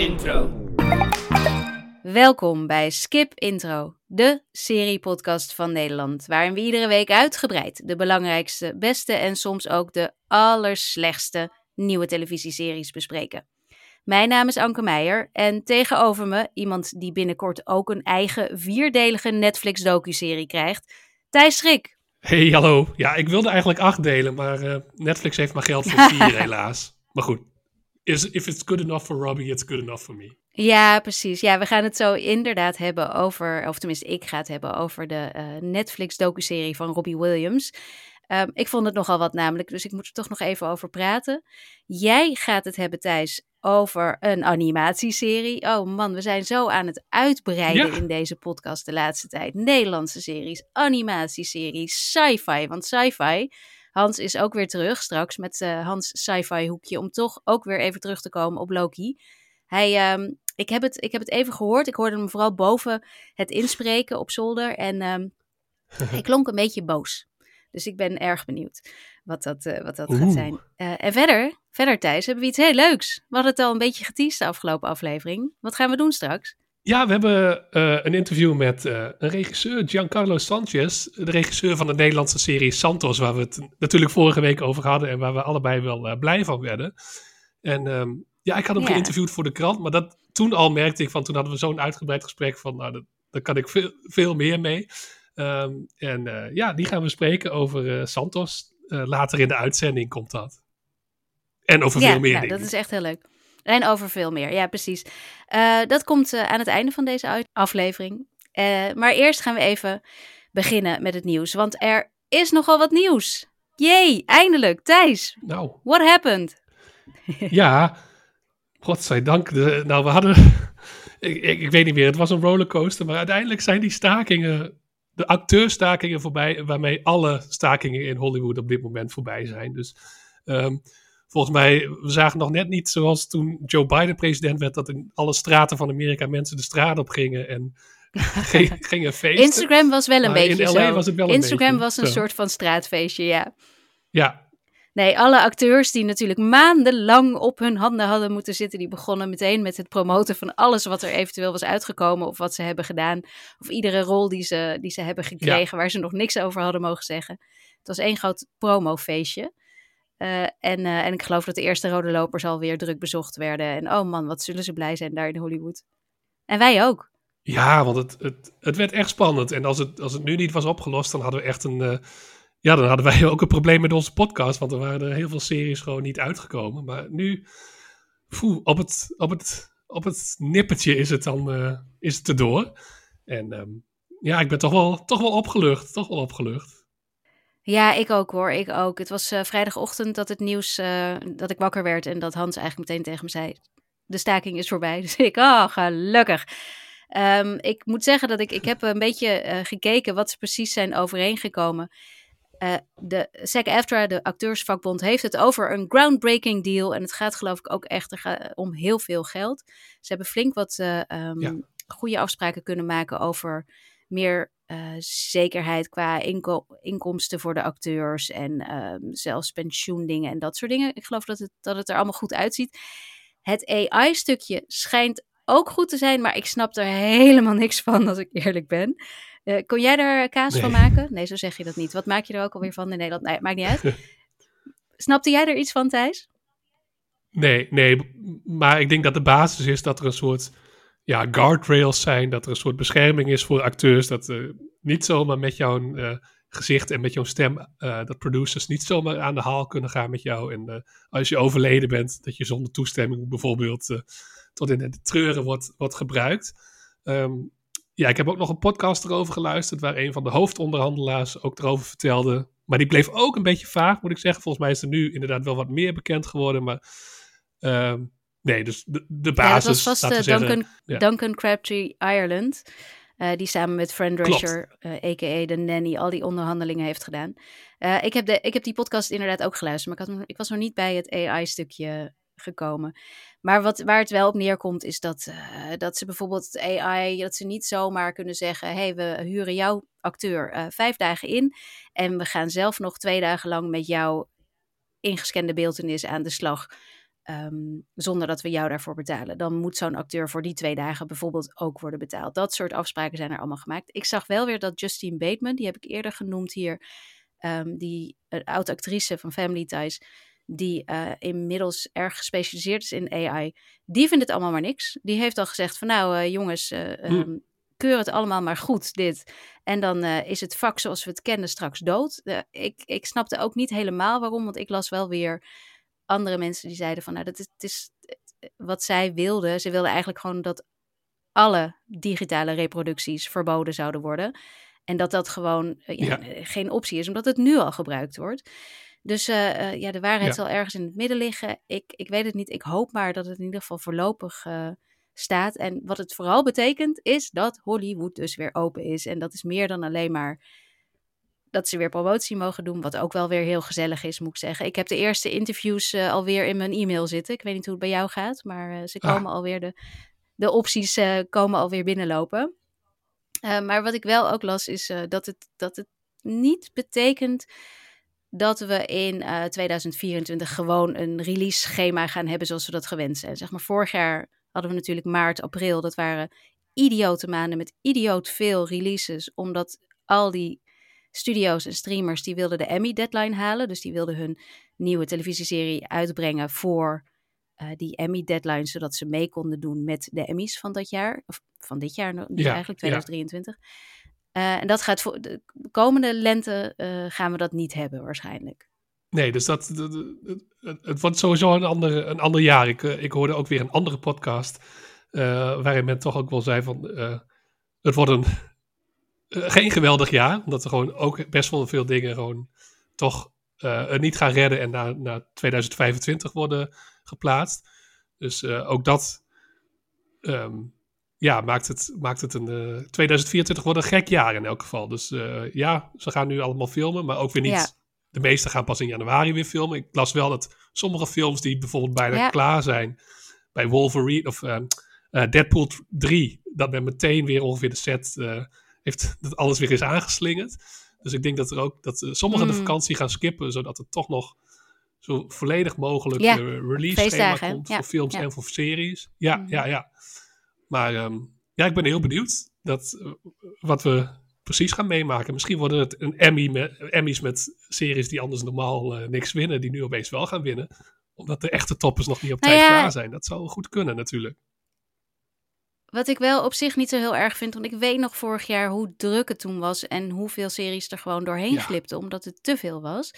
Intro. Welkom bij Skip Intro, de seriepodcast van Nederland, waarin we iedere week uitgebreid de belangrijkste, beste en soms ook de allerslechtste nieuwe televisieseries bespreken. Mijn naam is Anke Meijer en tegenover me iemand die binnenkort ook een eigen vierdelige Netflix docuserie krijgt, Thijs Schrik. Hey, hallo. Ja, ik wilde eigenlijk acht delen, maar eh, Netflix heeft maar geld voor vier helaas. Maar goed, is, if it's good enough for Robbie, it's good enough for me. Ja, precies. Ja, we gaan het zo inderdaad hebben over, of tenminste ik ga het hebben over de uh, Netflix docuserie van Robbie Williams. Um, ik vond het nogal wat namelijk, dus ik moet er toch nog even over praten. Jij gaat het hebben, Thijs, over een animatieserie. Oh man, we zijn zo aan het uitbreiden ja. in deze podcast de laatste tijd. Nederlandse series, animatieseries, sci-fi. Want sci-fi, Hans is ook weer terug straks met uh, Hans sci-fi hoekje. Om toch ook weer even terug te komen op Loki. Hij, um, ik, heb het, ik heb het even gehoord. Ik hoorde hem vooral boven het inspreken op zolder. En um, hij klonk een beetje boos. Dus ik ben erg benieuwd wat dat, uh, wat dat gaat zijn. Uh, en verder, verder Thijs, hebben we iets heel leuks. We hadden het al een beetje geteased de afgelopen aflevering. Wat gaan we doen straks? Ja, we hebben uh, een interview met een regisseur, Giancarlo Sanchez. De regisseur van de Nederlandse serie Santos, waar we het natuurlijk vorige week over hadden. En waar we allebei wel blij van werden. En um, ja, ik had hem geïnterviewd voor de krant. Maar dat, toen al merkte ik van, toen hadden we zo'n uitgebreid gesprek van, nou, dat, daar kan ik veel, veel meer mee. Um, en ja, die gaan we spreken over Santos. Later in de uitzending komt dat. En over ja, veel meer ja, dingen. dat is echt heel leuk. En over veel meer, ja precies. dat komt aan het einde van deze aflevering. maar eerst gaan we even beginnen met het nieuws. Want er is nogal wat nieuws. Jee, eindelijk. Thijs, nou. what happened? ja, godzijdank. De, nou, we hadden... ik, ik, ik weet niet meer, het was een rollercoaster. Maar uiteindelijk zijn die stakingen de acteurstakingen voorbij, waarmee alle stakingen in Hollywood op dit moment voorbij zijn. Dus um, volgens mij, we zagen nog net niet zoals toen Joe Biden president werd, dat in alle straten van Amerika mensen de straat op gingen en gingen feesten. Instagram was wel een maar beetje in LA zo. Was het wel een Instagram beetje, was een zo. soort van straatfeestje, ja. Ja. Nee, alle acteurs die natuurlijk maandenlang op hun handen hadden moeten zitten, die begonnen meteen met het promoten van alles wat er eventueel was uitgekomen of wat ze hebben gedaan. Of iedere rol die ze, die ze hebben gekregen, ja. waar ze nog niks over hadden mogen zeggen. Het was één groot promofeestje. Uh, en, uh, en ik geloof dat de eerste rode lopers alweer druk bezocht werden. En oh man, wat zullen ze blij zijn daar in Hollywood. En wij ook. Ja, want het, het, het werd echt spannend. En als het, als het nu niet was opgelost, dan hadden we echt een... Uh, ja, dan hadden wij ook een probleem met onze podcast. Want er waren er heel veel series gewoon niet uitgekomen. Maar nu, op, het, op, het, op het nippertje is het dan is het erdoor. En um, ja, ik ben toch wel, toch wel opgelucht. Toch wel opgelucht. Ja, ik ook hoor. Ik ook. Het was uh, vrijdagochtend dat het nieuws, uh, dat ik wakker werd. En dat Hans eigenlijk meteen tegen me zei, de staking is voorbij. Dus ik, oh, gelukkig. Um, ik moet zeggen dat ik, ik heb een beetje gekeken wat ze precies zijn overeengekomen. Uh, de SAG-AFTRA, de acteursvakbond, heeft het over een groundbreaking deal. En het gaat geloof ik ook echt om heel veel geld. Ze hebben flink wat uh, um, ja. goede afspraken kunnen maken over meer uh, zekerheid qua inko inkomsten voor de acteurs. En um, zelfs pensioendingen en dat soort dingen. Ik geloof dat het, dat het er allemaal goed uitziet. Het AI-stukje schijnt ook goed te zijn, maar ik snap er helemaal niks van, als ik eerlijk ben. Uh, kon jij daar kaas nee. van maken? Nee, zo zeg je dat niet. Wat maak je er ook alweer van in Nederland? Nee, maakt niet uit. Snapte jij er iets van, Thijs? Nee, nee. Maar ik denk dat de basis is dat er een soort ja, guardrails zijn. Dat er een soort bescherming is voor acteurs. Dat uh, niet zomaar met jouw uh, gezicht en met jouw stem... Uh, dat producers niet zomaar aan de haal kunnen gaan met jou. En als je overleden bent, dat je zonder toestemming bijvoorbeeld... tot in het treuren wordt, wordt gebruikt. Um, ja, ik heb ook nog een podcast erover geluisterd, waar een van de hoofdonderhandelaars ook erover vertelde. Maar die bleef ook een beetje vaag, moet ik zeggen. Volgens mij is er nu inderdaad wel wat meer bekend geworden, maar um, nee, dus de, de basis. Ja, dat was vast uh, Duncan, ja. Duncan Crabtree Ireland, uh, die samen met Fran Drescher, uh, a.k.a. de nanny, al die onderhandelingen heeft gedaan. Ik, heb de, ik heb die podcast inderdaad ook geluisterd, maar ik, had, ik was nog niet bij het AI-stukje gekomen. Maar wat, waar het wel op neerkomt is dat, dat ze bijvoorbeeld AI, dat ze niet zomaar kunnen zeggen, hé, hey, we huren jouw acteur vijf dagen in en we gaan zelf nog twee dagen lang met jouw ingescande beeldenis aan de slag. Ehm, zonder dat we jou daarvoor betalen. Dan moet zo'n acteur voor die twee dagen bijvoorbeeld ook worden betaald. Dat soort afspraken zijn er allemaal gemaakt. Ik zag wel weer dat Justine Bateman, die heb ik eerder genoemd hier, um, die uh, oud-actrice van Family Ties, die uh, inmiddels erg gespecialiseerd is in AI, die vindt het allemaal maar niks. Die heeft al gezegd van nou uh, jongens, um, keur het allemaal maar goed, dit. En dan is het vak zoals we het kennen straks dood. Ik, ik snapte ook niet helemaal waarom, want ik las wel weer andere mensen die zeiden van, nou, dat is, het is wat zij wilden. Ze wilden eigenlijk gewoon dat alle digitale reproducties verboden zouden worden. En dat dat gewoon ja, ja. geen optie is, omdat het nu al gebruikt wordt. Dus ja, de waarheid ja. zal ergens in het midden liggen. Ik, ik weet het niet. Ik hoop maar dat het in ieder geval voorlopig staat. En wat het vooral betekent, is dat Hollywood dus weer open is. En dat is meer dan alleen maar dat ze weer promotie mogen doen. Wat ook wel weer heel gezellig is, moet ik zeggen. Ik heb de eerste interviews uh, alweer in mijn e-mail zitten. Ik weet niet hoe het bij jou gaat, maar uh, ze komen ah. alweer, de, de opties uh, komen alweer binnenlopen. maar wat ik wel ook las, is dat, het, dat het niet betekent dat we in 2024 gewoon een release schema gaan hebben zoals we dat gewend zijn. Zeg maar vorig jaar hadden we natuurlijk maart, april. Dat waren idiote maanden met idioot veel releases. Omdat al die studio's en streamers die wilden de Emmy deadline halen. Dus die wilden hun nieuwe televisieserie uitbrengen voor uh, die Emmy deadline. Zodat ze mee konden doen met de Emmys van dat jaar. Of van dit jaar ja, eigenlijk, 2023. Ja. Uh, en dat gaat voor de komende lente uh, gaan we dat niet hebben waarschijnlijk. Nee, dus dat, dat, dat, het wordt sowieso een ander, een ander jaar. Ik, eh, ik hoorde ook weer een andere podcast. Waarin men toch ook wel zei van. Het wordt een. Geen geweldig jaar. Omdat er gewoon ook best wel veel dingen gewoon. toch niet gaan redden. en naar, naar 2025 worden geplaatst. Dus ook dat. Um, ja, maakt het, maakt het een. 2024 wordt een gek jaar in elk geval. Dus ja, ze gaan nu allemaal filmen. Maar ook weer niet. Ja de meeste gaan pas in januari weer filmen. Ik las wel dat sommige films die bijvoorbeeld bijna ja. klaar zijn. Bij Wolverine of uh, Deadpool 3. Dat men meteen weer ongeveer de set heeft. Dat alles weer is aangeslingerd. Dus ik denk dat er ook. Dat sommigen mm. de vakantie gaan skippen. Zodat er toch nog zo volledig mogelijk ja. release schema komt. Ja. Voor films en voor series. Ja, mm. ja, ja. Maar um, ja, ik ben heel benieuwd. Dat, wat we precies gaan meemaken. Misschien worden het een Emmy met, Emmys met series die anders normaal uh, niks winnen, die nu opeens wel gaan winnen. Omdat de echte toppers nog niet op tijd nou ja, klaar zijn. Dat zou goed kunnen natuurlijk. Wat ik wel op zich niet zo heel erg vind, want ik weet nog vorig jaar hoe druk het toen was en hoeveel series er gewoon doorheen ja. glipten, omdat het te veel was.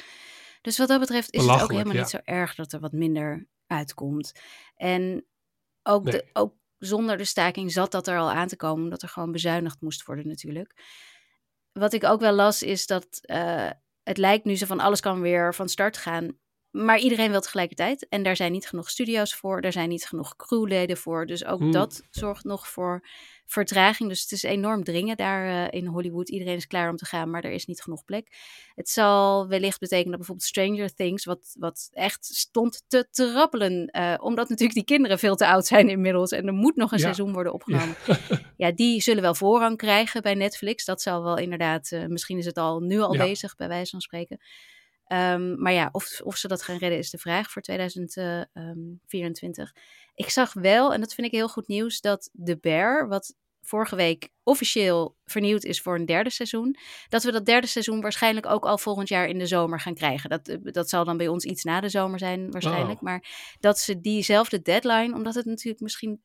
Dus wat dat betreft is het ook helemaal ja. niet zo erg dat er wat minder uitkomt. En ook, nee. de, ook zonder de staking zat dat er al aan te komen, omdat er gewoon bezuinigd moest worden natuurlijk wat ik ook wel las is dat uh, het lijkt nu zo van alles kan weer van start gaan. Maar iedereen wil tegelijkertijd. En daar zijn niet genoeg studio's voor. Er zijn niet genoeg crewleden voor. Dus ook hmm. dat zorgt nog voor vertraging. Dus het is enorm dringen daar uh, in Hollywood. Iedereen is klaar om te gaan, maar er is niet genoeg plek. Het zal wellicht betekenen dat bijvoorbeeld Stranger Things, wat, wat echt stond te trappelen. Uh, omdat natuurlijk die kinderen veel te oud zijn inmiddels. En er moet nog een ja. seizoen worden opgenomen. Ja. ja. die zullen wel voorrang krijgen bij Netflix. Dat zal wel inderdaad, uh, misschien is het al nu al ja. bezig, bij wijze van spreken. Um, maar ja, of, of ze dat gaan redden is de vraag voor 2024. Um, ik zag wel, en dat vind ik heel goed nieuws, dat The Bear, wat vorige week officieel vernieuwd is voor een derde seizoen, dat we dat derde seizoen waarschijnlijk ook al volgend jaar in de zomer gaan krijgen. Dat, eh, dat zal dan bij ons iets na de zomer zijn waarschijnlijk, oh. maar dat ze diezelfde deadline, omdat het natuurlijk misschien,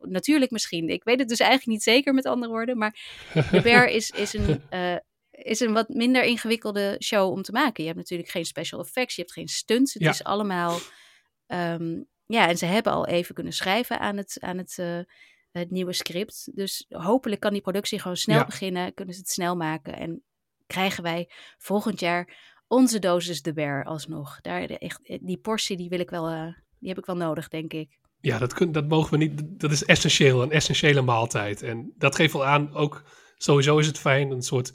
natuurlijk misschien, ik weet het dus eigenlijk niet zeker met andere woorden, maar The Bear is, is een... Uh, is een wat minder ingewikkelde show om te maken. Je hebt natuurlijk geen special effects, je hebt geen stunts. Het ja. is allemaal. Um, ja, en ze hebben al even kunnen schrijven aan het, aan het, uh, het nieuwe script. Dus hopelijk kan die productie gewoon snel ja. beginnen. Kunnen ze het snel maken. En krijgen wij volgend jaar onze dosis de bear alsnog. Daar, echt, die portie die wil ik wel, uh, die heb ik wel nodig, denk ik. Ja, dat, kun, dat mogen we niet. Dat is essentieel, een essentiële maaltijd. En dat geeft wel aan, ook sowieso is het fijn, een soort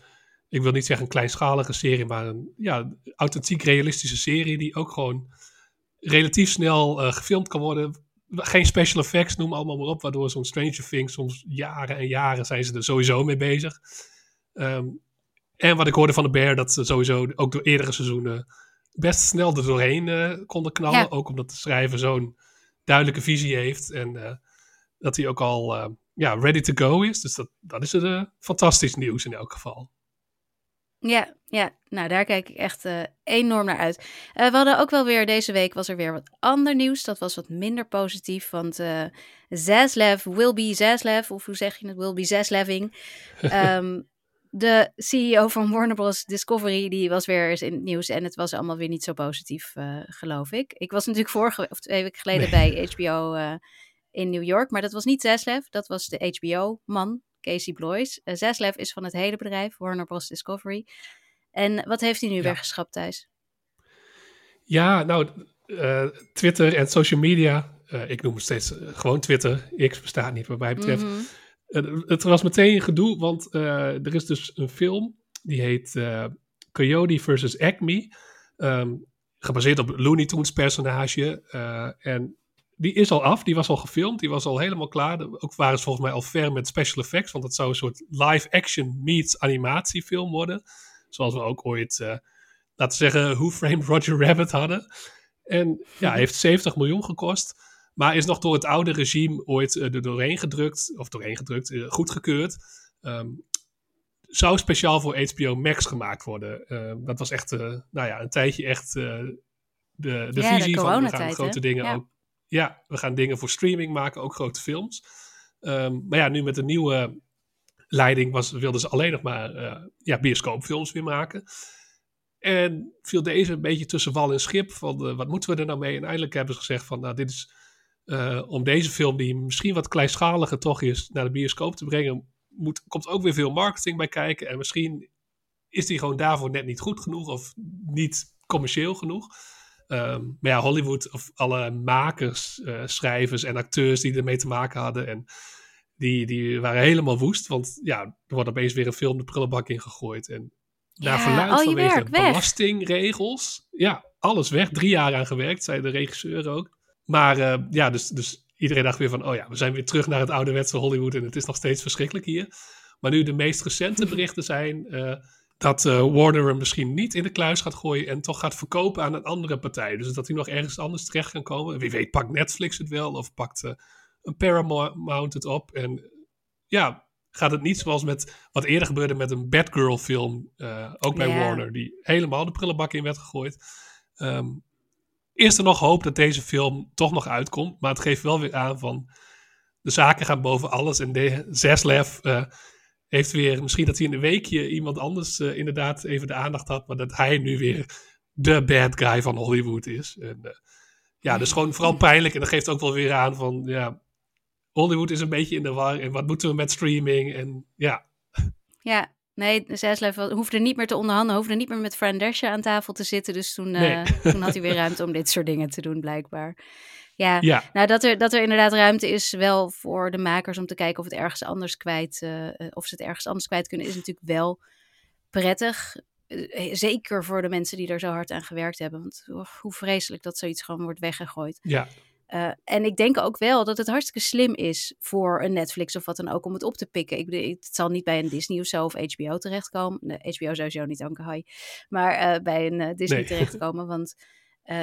ik wil niet zeggen een kleinschalige serie, maar een ja, authentiek realistische serie die ook gewoon relatief snel uh, gefilmd kan worden. Geen special effects, noem allemaal maar op, waardoor zo'n Stranger Things soms jaren en jaren zijn ze er sowieso mee bezig. Um, en wat ik hoorde van de Bear, dat ze sowieso ook door eerdere seizoenen best snel er doorheen uh, konden knallen. Ja. Ook omdat de schrijver zo'n duidelijke visie heeft. En dat hij ook al ja, ready to go is. Dus dat, dat is het fantastisch nieuws in elk geval. Ja, ja, nou daar kijk ik echt uh, enorm naar uit. Uh, we hadden ook wel weer deze week was er weer wat ander nieuws. Dat was wat minder positief, want uh, Zaslav will be Zaslav, of hoe zeg je het, will be Zaslaving. Um, de CEO van Warner Bros. Discovery, die was weer eens in het nieuws en het was allemaal weer niet zo positief, geloof ik. Ik was natuurlijk vorige of twee weken geleden bij HBO in New York, maar dat was niet Zaslav, dat was de HBO-man, Casey Bloys. Uh, Zaslav is van het hele bedrijf, Warner Bros. Discovery. En wat heeft hij nu weer geschrapt, Thijs? Ja, nou, uh, Twitter en social media. Uh, ik noem het steeds gewoon Twitter. X bestaat niet, wat mij betreft. Mm het was meteen gedoe, want er is dus een film. Die heet Coyote versus Acme. Um, gebaseerd op Looney Tunes personage. en die is al af, die was al gefilmd, die was al helemaal klaar. Ook waren ze volgens mij al ver met special effects, want het zou een soort live-action meets animatiefilm worden. Zoals we ook ooit, uh, laten we zeggen, Who Framed Roger Rabbit hadden. En ja, heeft 70 miljoen gekost, maar is nog door het oude regime ooit uh, er doorheen gedrukt, of doorheen gedrukt, uh, goedgekeurd. Um, zou speciaal voor HBO Max gemaakt worden. Ehm, dat was echt, nou ja, een tijdje echt de, de visie van we gaan grote dingen ook ja, we gaan dingen voor streaming maken, ook grote films. Um, maar ja, nu met de nieuwe leiding was, wilden ze alleen nog maar uh, ja, bioscoopfilms weer maken. En viel deze een beetje tussen wal en schip van uh, wat moeten we er nou mee? En eindelijk hebben ze gezegd van nou dit is uh, om deze film die misschien wat kleinschaliger toch is naar de bioscoop te brengen, moet, komt ook weer veel marketing bij kijken. En misschien is die gewoon daarvoor net niet goed genoeg of niet commercieel genoeg. Um, maar ja, Hollywood, of alle makers, uh, schrijvers en acteurs die ermee te maken hadden. En die, die waren helemaal woest. Want ja, er wordt opeens weer een film de prullenbak ingegooid. En naar ja, verluid vanwege belastingregels. Ja, alles weg. Drie jaar aan gewerkt, zei de regisseur ook. Maar uh, ja, dus, dus iedereen dacht weer van... oh ja, we zijn weer terug naar het ouderwetse Hollywood... en het is nog steeds verschrikkelijk hier. Maar nu de meest recente berichten zijn... Uh, dat uh, Warner hem misschien niet in de kluis gaat gooien en toch gaat verkopen aan een andere partij. Dus dat hij nog ergens anders terecht kan komen. Wie weet pakt Netflix het wel of pakt uh, een Paramount het op. En ja, gaat het niet zoals met wat eerder gebeurde met een Batgirl film, uh, ook bij Warner, die helemaal de prullenbak in werd gegooid. Um, is er nog hoop dat deze film toch nog uitkomt, maar het geeft wel weer aan van de zaken gaan boven alles en de Zaslav heeft weer, misschien dat hij in een weekje iemand anders uh, inderdaad even de aandacht had, maar dat hij nu weer de bad guy van Hollywood is. En, uh, ja, dus gewoon vooral pijnlijk. En dat geeft ook wel weer aan van, ja, Hollywood is een beetje in de war. En wat moeten we met streaming? En ja. Ja, nee, Zaslav hoefde niet meer te onderhandelen, hoefde niet meer met Fran Drescher aan tafel te zitten. Dus toen, uh, toen had hij weer ruimte om dit soort dingen te doen, blijkbaar. Ja, nou dat er, dat er inderdaad ruimte is wel voor de makers om te kijken of het ergens anders kwijt, uh, of ze het ergens anders kwijt kunnen, is natuurlijk wel prettig. Uh, zeker voor de mensen die er zo hard aan gewerkt hebben. Want oh, hoe vreselijk dat zoiets gewoon wordt weggegooid. Ja. Uh, en ik denk ook wel dat het hartstikke slim is voor een Netflix of wat dan ook om het op te pikken. Ik bedoel, het zal niet bij een Disney of zo of HBO terechtkomen. Nee, HBO sowieso niet, Anke. Maar bij een Disney nee. terechtkomen, want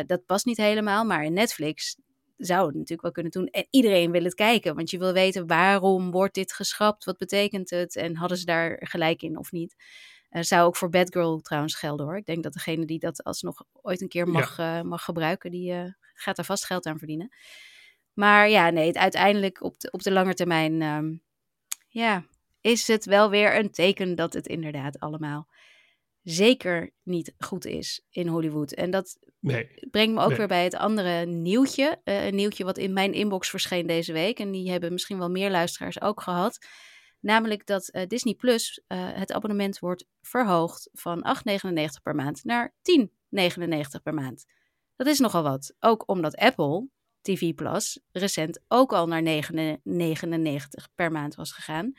dat past niet helemaal. Maar een Netflix, zou het natuurlijk wel kunnen doen. En iedereen wil het kijken, want je wil weten waarom wordt dit geschrapt, wat betekent het en hadden ze daar gelijk in of niet. Uh, zou ook voor Bad Girl trouwens gelden hoor. Ik denk dat degene die dat alsnog ooit een keer mag, uh, mag gebruiken, die uh, gaat er vast geld aan verdienen. Maar ja, nee, het, uiteindelijk op de, op de lange termijn um, ja, is het wel weer een teken dat het inderdaad allemaal zeker niet goed is in Hollywood. En dat nee, brengt me ook weer bij het andere nieuwtje. Uh, een nieuwtje wat in mijn inbox verscheen deze week. En die hebben misschien wel meer luisteraars ook gehad. Namelijk dat uh, Disney Plus uh, het abonnement wordt verhoogd van 8,99 per maand naar 10,99 per maand. Dat is nogal wat. Ook omdat Apple TV Plus recent ook al naar 9,99 per maand was gegaan.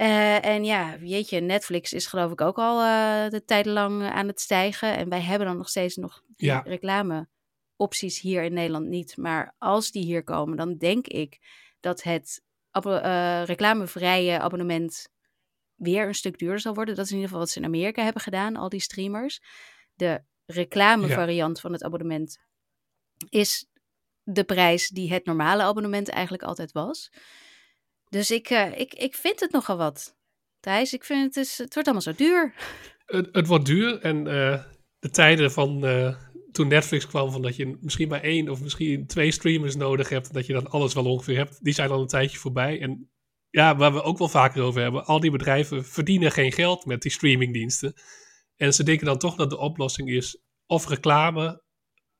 Uh, en ja, jeetje, Netflix is geloof ik ook al uh, de tijd lang aan het stijgen. En wij hebben dan nog steeds nog ja. reclameopties hier in Nederland niet. Maar als die hier komen, dan denk ik dat het uh, reclamevrije abonnement weer een stuk duurder zal worden. Dat is in ieder geval wat ze in Amerika hebben gedaan, al die streamers. De reclamevariant ja. van het abonnement is de prijs die het normale abonnement eigenlijk altijd was. Dus ik, uh, ik, ik vind het nogal wat. Thijs, ik vind het, is, het wordt allemaal zo duur. Het, het wordt duur en uh, de tijden van uh, toen Netflix kwam, van dat je misschien maar één of misschien twee streamers nodig hebt, dat je dan alles wel ongeveer hebt, die zijn al een tijdje voorbij. En ja, waar we ook wel vaker over hebben, al die bedrijven verdienen geen geld met die streamingdiensten. En ze denken dan toch dat de oplossing is of reclame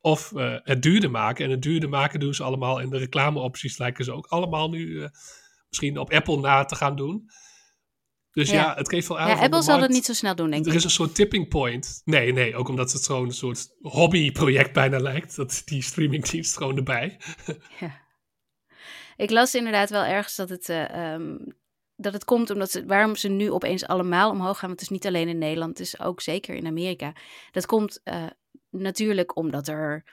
of het duurder maken. En het duurder maken doen ze allemaal. En de reclameopties lijken ze ook allemaal nu misschien op Apple na te gaan doen. Dus ja, ja het geeft wel aan. Ja, Apple zal het niet zo snel doen, denk ik. Er is een soort tipping point. Nee, nee, ook omdat het zo'n soort hobbyproject bijna lijkt. Dat die streamingdienst gewoon erbij. ja. Ik las inderdaad wel ergens dat het, uh, um, dat het komt omdat ze, waarom ze nu opeens allemaal omhoog gaan. Want het is niet alleen in Nederland, het is ook zeker in Amerika. Dat komt uh, natuurlijk omdat er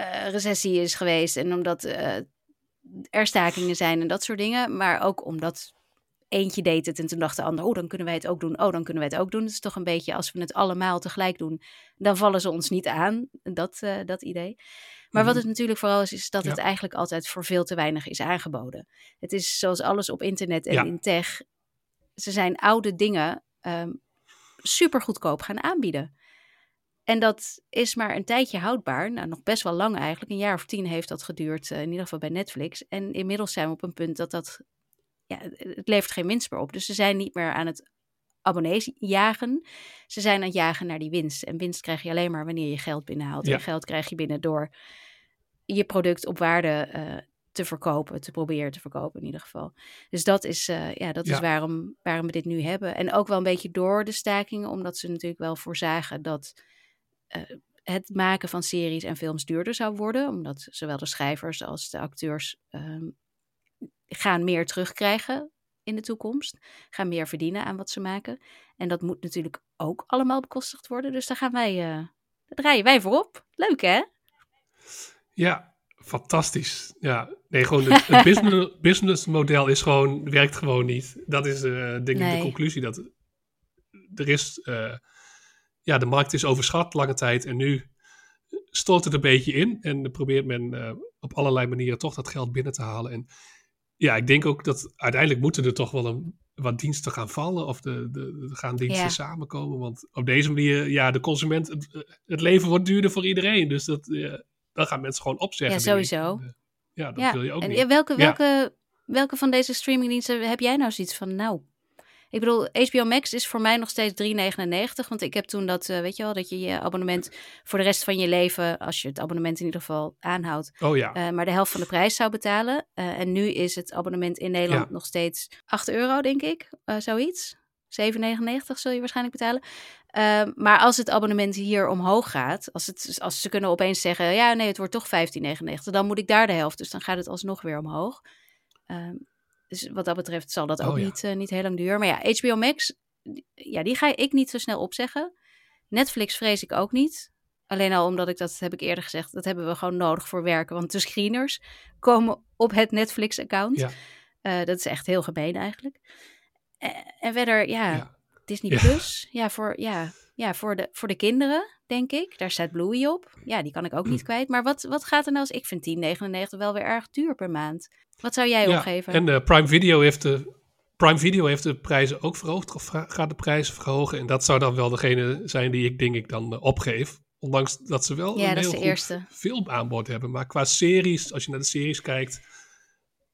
uh, recessie is geweest en omdat er stakingen zijn en dat soort dingen. Maar ook omdat eentje deed het en toen dacht de ander, oh dan kunnen wij het ook doen, oh dan kunnen wij het ook doen. Het is toch een beetje als we het allemaal tegelijk doen, dan vallen ze ons niet aan, dat, uh, dat idee. Maar wat het natuurlijk vooral is, is dat ja. het eigenlijk altijd voor veel te weinig is aangeboden. Het is zoals alles op internet en ja. in tech, ze zijn oude dingen um, super goedkoop gaan aanbieden. En dat is maar een tijdje houdbaar. Nou, nog best wel lang eigenlijk. Een jaar of tien heeft dat geduurd, uh, in ieder geval bij Netflix. En inmiddels zijn we op een punt dat dat ja, het levert geen winst meer op. Dus ze zijn niet meer aan het abonnees jagen. Ze zijn aan het jagen naar die winst. En winst krijg je alleen maar wanneer je geld binnenhaalt. Ja. En geld krijg je binnen door je product op waarde uh, te verkopen, te proberen te verkopen in ieder geval. Dus dat is, uh, ja, dat ja. is waarom, waarom we dit nu hebben. En ook wel een beetje door de stakingen, omdat ze natuurlijk wel voorzagen dat het maken van series en films duurder zou worden. Omdat zowel de schrijvers als de acteurs um, gaan meer terugkrijgen in de toekomst. Gaan meer verdienen aan wat ze maken. En dat moet natuurlijk ook allemaal bekostigd worden. Dus daar gaan wij, uh, daar draaien wij voor op. Leuk hè? Ja, fantastisch. Ja, nee, gewoon het, het business, businessmodel is gewoon, werkt gewoon niet. Dat is uh, denk ik nee. de conclusie. Dat er is, uh, ja, de markt is overschat lange tijd en nu stort het een beetje in. En probeert men uh, op allerlei manieren toch dat geld binnen te halen. En ja, ik denk ook dat uiteindelijk moeten er toch wel een, wat diensten gaan vallen. Of de, de, de gaan diensten ja. samenkomen. Want op deze manier, ja, de consument, het, het leven wordt duurder voor iedereen. Dus dat, ja, dan gaan mensen gewoon opzeggen. Ja, sowieso. En, ja, dat ja. wil je ook en niet. Welke, welke, welke van deze streamingdiensten heb jij nou zoiets van, nou, ik bedoel, HBO Max is voor mij nog steeds 3,99. Want ik heb toen dat, uh, weet je wel, dat je je abonnement voor de rest van je leven, als je het abonnement in ieder geval aanhoudt, oh, ja. uh, maar de helft van de prijs zou betalen. Uh, en nu is het abonnement in Nederland ja. nog steeds 8 euro, denk ik, zoiets. 7,99 zul je waarschijnlijk betalen. Maar als het abonnement hier omhoog gaat, als, het, als ze kunnen opeens zeggen, ja nee, het wordt toch 15,99, dan moet ik daar de helft. Dus dan gaat het alsnog weer omhoog. Uh, dus wat dat betreft zal dat ook oh, ja. niet, uh, niet heel lang duren. Maar ja, HBO Max, ja, die ga ik niet zo snel opzeggen. Netflix vrees ik ook niet. Alleen al omdat ik dat, heb ik eerder gezegd, dat hebben we gewoon nodig voor werken. Want de screeners komen op het Netflix-account. Ja. Uh, dat is echt heel gemeen eigenlijk. Uh, en verder, ja, ja. Disney Plus. Ja, voor, ja, ja voor, de, voor de kinderen, denk ik. Daar staat Bluey op. Ja, die kan ik ook niet kwijt. Maar wat, wat gaat er nou als... Ik vind 10,99 wel weer erg duur per maand. Wat zou jij ja, opgeven? En uh, Prime Video heeft de... Prime Video heeft de prijzen ook verhoogd, of gaat de prijzen verhogen. En dat zou dan wel degene zijn die ik denk ik dan uh, opgeef. Ondanks dat ze wel ja, een heel goed filmaanbod hebben. Maar qua series, als je naar de series kijkt,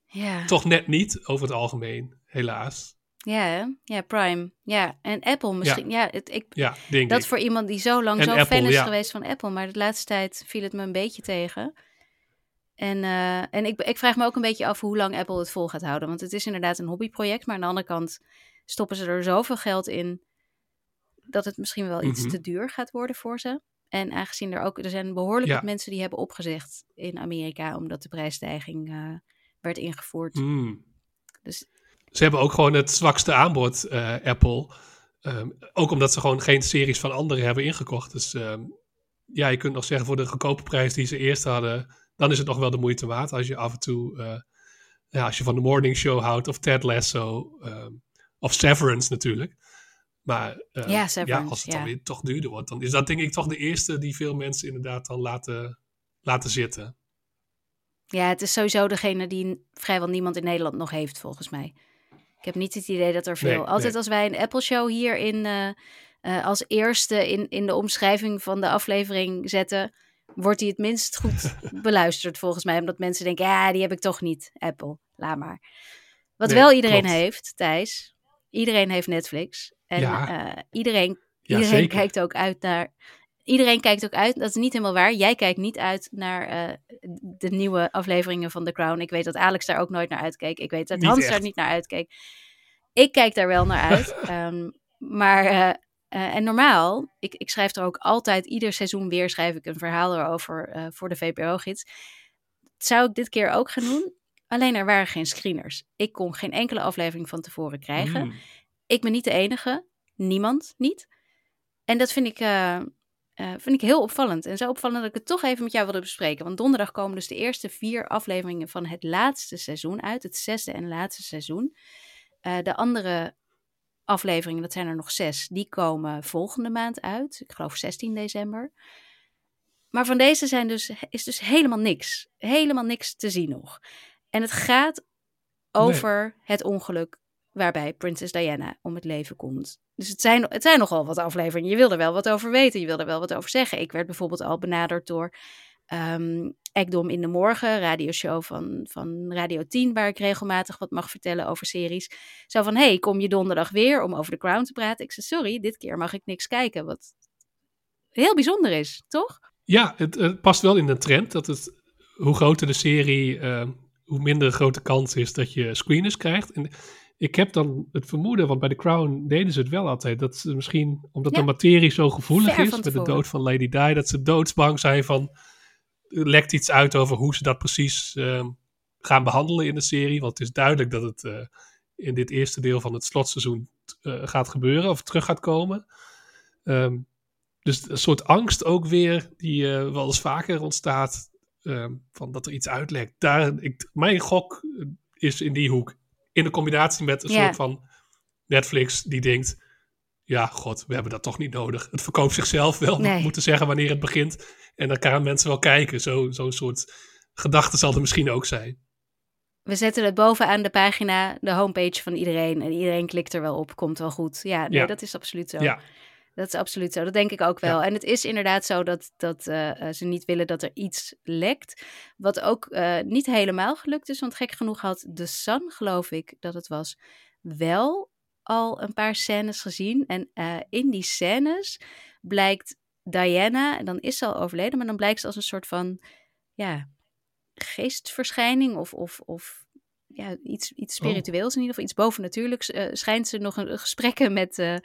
ja. toch net niet over het algemeen, helaas. Ja, ja, Prime. Ja, en Apple misschien. Ja, ja het, ik, ja denk dat ik. voor iemand die zo lang en zo Apple, fan is ja. geweest van Apple. Maar de laatste tijd viel het me een beetje tegen. En, uh, en ik, ik vraag me ook een beetje af hoe lang Apple het vol gaat houden. Want het is inderdaad een hobbyproject. Maar aan de andere kant stoppen ze er zoveel geld in... dat het misschien wel iets Mhm. te duur gaat worden voor ze. En aangezien er ook... Er zijn behoorlijk wat mensen die hebben opgezegd in Amerika... omdat de prijsstijging eh, werd ingevoerd. Hmm. Dus Ze hebben ook gewoon het zwakste aanbod, eh, Apple. Ehm, ook omdat ze gewoon geen series van anderen hebben ingekocht. Dus ehm, ja, je kunt nog zeggen voor de goedkope prijs die ze eerst hadden, dan is het nog wel de moeite waard als je af en toe, eh, ja, als je van de morning show houdt of Ted Lasso ehm, of Severance natuurlijk. Maar eh, Ja, Severance, als het ja. dan weer toch duurder wordt, dan is dat denk ik toch de eerste die veel mensen inderdaad dan laten, laten zitten. Ja, het is sowieso degene die vrijwel niemand in Nederland nog heeft, volgens mij. Ik heb niet het idee dat er veel. Nee, Altijd nee. als wij een Apple Show hier in, eh, eh, als eerste in, in de omschrijving van de aflevering zetten, wordt die het minst goed beluisterd, volgens mij. Omdat mensen denken, ja, die heb ik toch niet, Apple. Laat maar. Wat Nee, wel iedereen klopt. heeft, Thijs, iedereen heeft Netflix. En Ja. eh, iedereen, Ja, iedereen zeker. kijkt ook uit naar. Iedereen kijkt ook uit, dat is niet helemaal waar. Jij kijkt niet uit naar eh, de nieuwe afleveringen van The Crown. Ik weet dat Alex daar ook nooit naar uitkeek. Ik weet dat Niet Hans echt. daar niet naar uitkeek. Ik kijk daar wel naar uit. Ehm, maar, eh, eh, en normaal, ik, ik schrijf er ook altijd, ieder seizoen weer schrijf ik een verhaal erover voor de VPRO-gids. Dat zou ik dit keer ook gaan doen. Alleen er waren geen screeners. Ik kon geen enkele aflevering van tevoren krijgen. Mm. Ik ben niet de enige. Niemand niet. En dat vind ik, eh, vind ik heel opvallend. En zo opvallend dat ik het toch even met jou wilde bespreken. Want donderdag komen dus de eerste vier afleveringen van het laatste seizoen uit. Het zesde en laatste seizoen. Eh, de andere afleveringen, dat zijn er nog zes, die komen volgende maand uit. Ik geloof 16 december. Maar van deze zijn dus, is dus helemaal niks. Helemaal niks te zien nog. En het gaat over het ongeluk waarbij Prinses Diana om het leven komt. Dus het zijn, het zijn nogal wat afleveringen. Je wil er wel wat over weten, je wil er wel wat over zeggen. Ik werd bijvoorbeeld al benaderd door ehm Ekdom in de Morgen, radioshow van, van Radio 10, waar ik regelmatig wat mag vertellen over series. Zo van, hey, kom je donderdag weer om over The Crown te praten? Ik zei, sorry, dit keer mag ik niks kijken. Wat heel bijzonder is, toch? Ja, het, het past wel in de trend dat het, hoe groter de serie, eh, hoe minder grote kans is dat je screeners krijgt. En ik heb dan het vermoeden, want bij The Crown deden ze het wel altijd, dat ze misschien, omdat Ja. de materie zo gevoelig is met de dood van Lady Di, dat ze doodsbang zijn van, lekt iets uit over hoe ze dat precies eh, gaan behandelen in de serie. Want het is duidelijk dat het eh, in dit eerste deel van het slotseizoen eh, gaat gebeuren of terug gaat komen. Ehm, dus een soort angst ook weer, die eh, wel eens vaker ontstaat, ehm, van dat er iets uitlekt. Daar, ik, mijn gok is in die hoek. In de combinatie met een soort van Netflix die denkt, ja, god, we hebben dat toch niet nodig. Het verkoopt zichzelf wel, Nee. we moeten zeggen wanneer het begint. En dan gaan mensen wel kijken. Zo- Zo'n soort gedachte zal er misschien ook zijn. We zetten het bovenaan de pagina, de homepage van iedereen. En iedereen klikt er wel op, komt wel goed. Ja, nee, Ja. dat is absoluut zo. Ja, Dat is absoluut zo. Dat denk ik ook wel. En het is inderdaad zo dat, dat eh, eh, ze niet willen dat er iets lekt. Wat ook eh, niet helemaal gelukt is. Want gek genoeg had The Sun, geloof ik dat het was, wel al een paar scènes gezien. En in die scènes blijkt Diana, en dan is ze al overleden, maar dan blijkt ze als een soort van ja, geestverschijning of, of, of ja, iets, iets Oh. spiritueels in ieder geval, iets bovennatuurlijks, eh, schijnt ze nog een, gesprekken met eh, eh,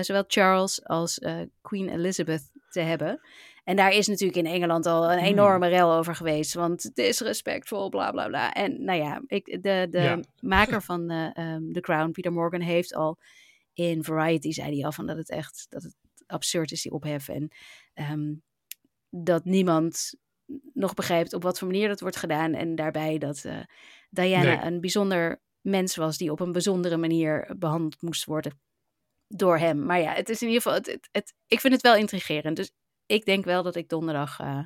zowel Charles als Queen Elizabeth te hebben. En daar is natuurlijk in Engeland al een Hmm. enorme rel over geweest, want het is respectvol, bla bla bla. En nou ja, ik, de, de Ja. maker van ehm, The Crown, Peter Morgan, heeft al in Variety, zei hij al, van dat het echt dat het absurd is, die ophef. En ehm, dat niemand nog begrijpt op wat voor manier dat wordt gedaan. En daarbij dat Diana Nee. een bijzonder mens was die op een bijzondere manier behandeld moest worden door hem. Maar ja, het is in ieder geval, het, het, het- ik vind het wel intrigerend. Dus ik denk wel dat ik donderdag eh,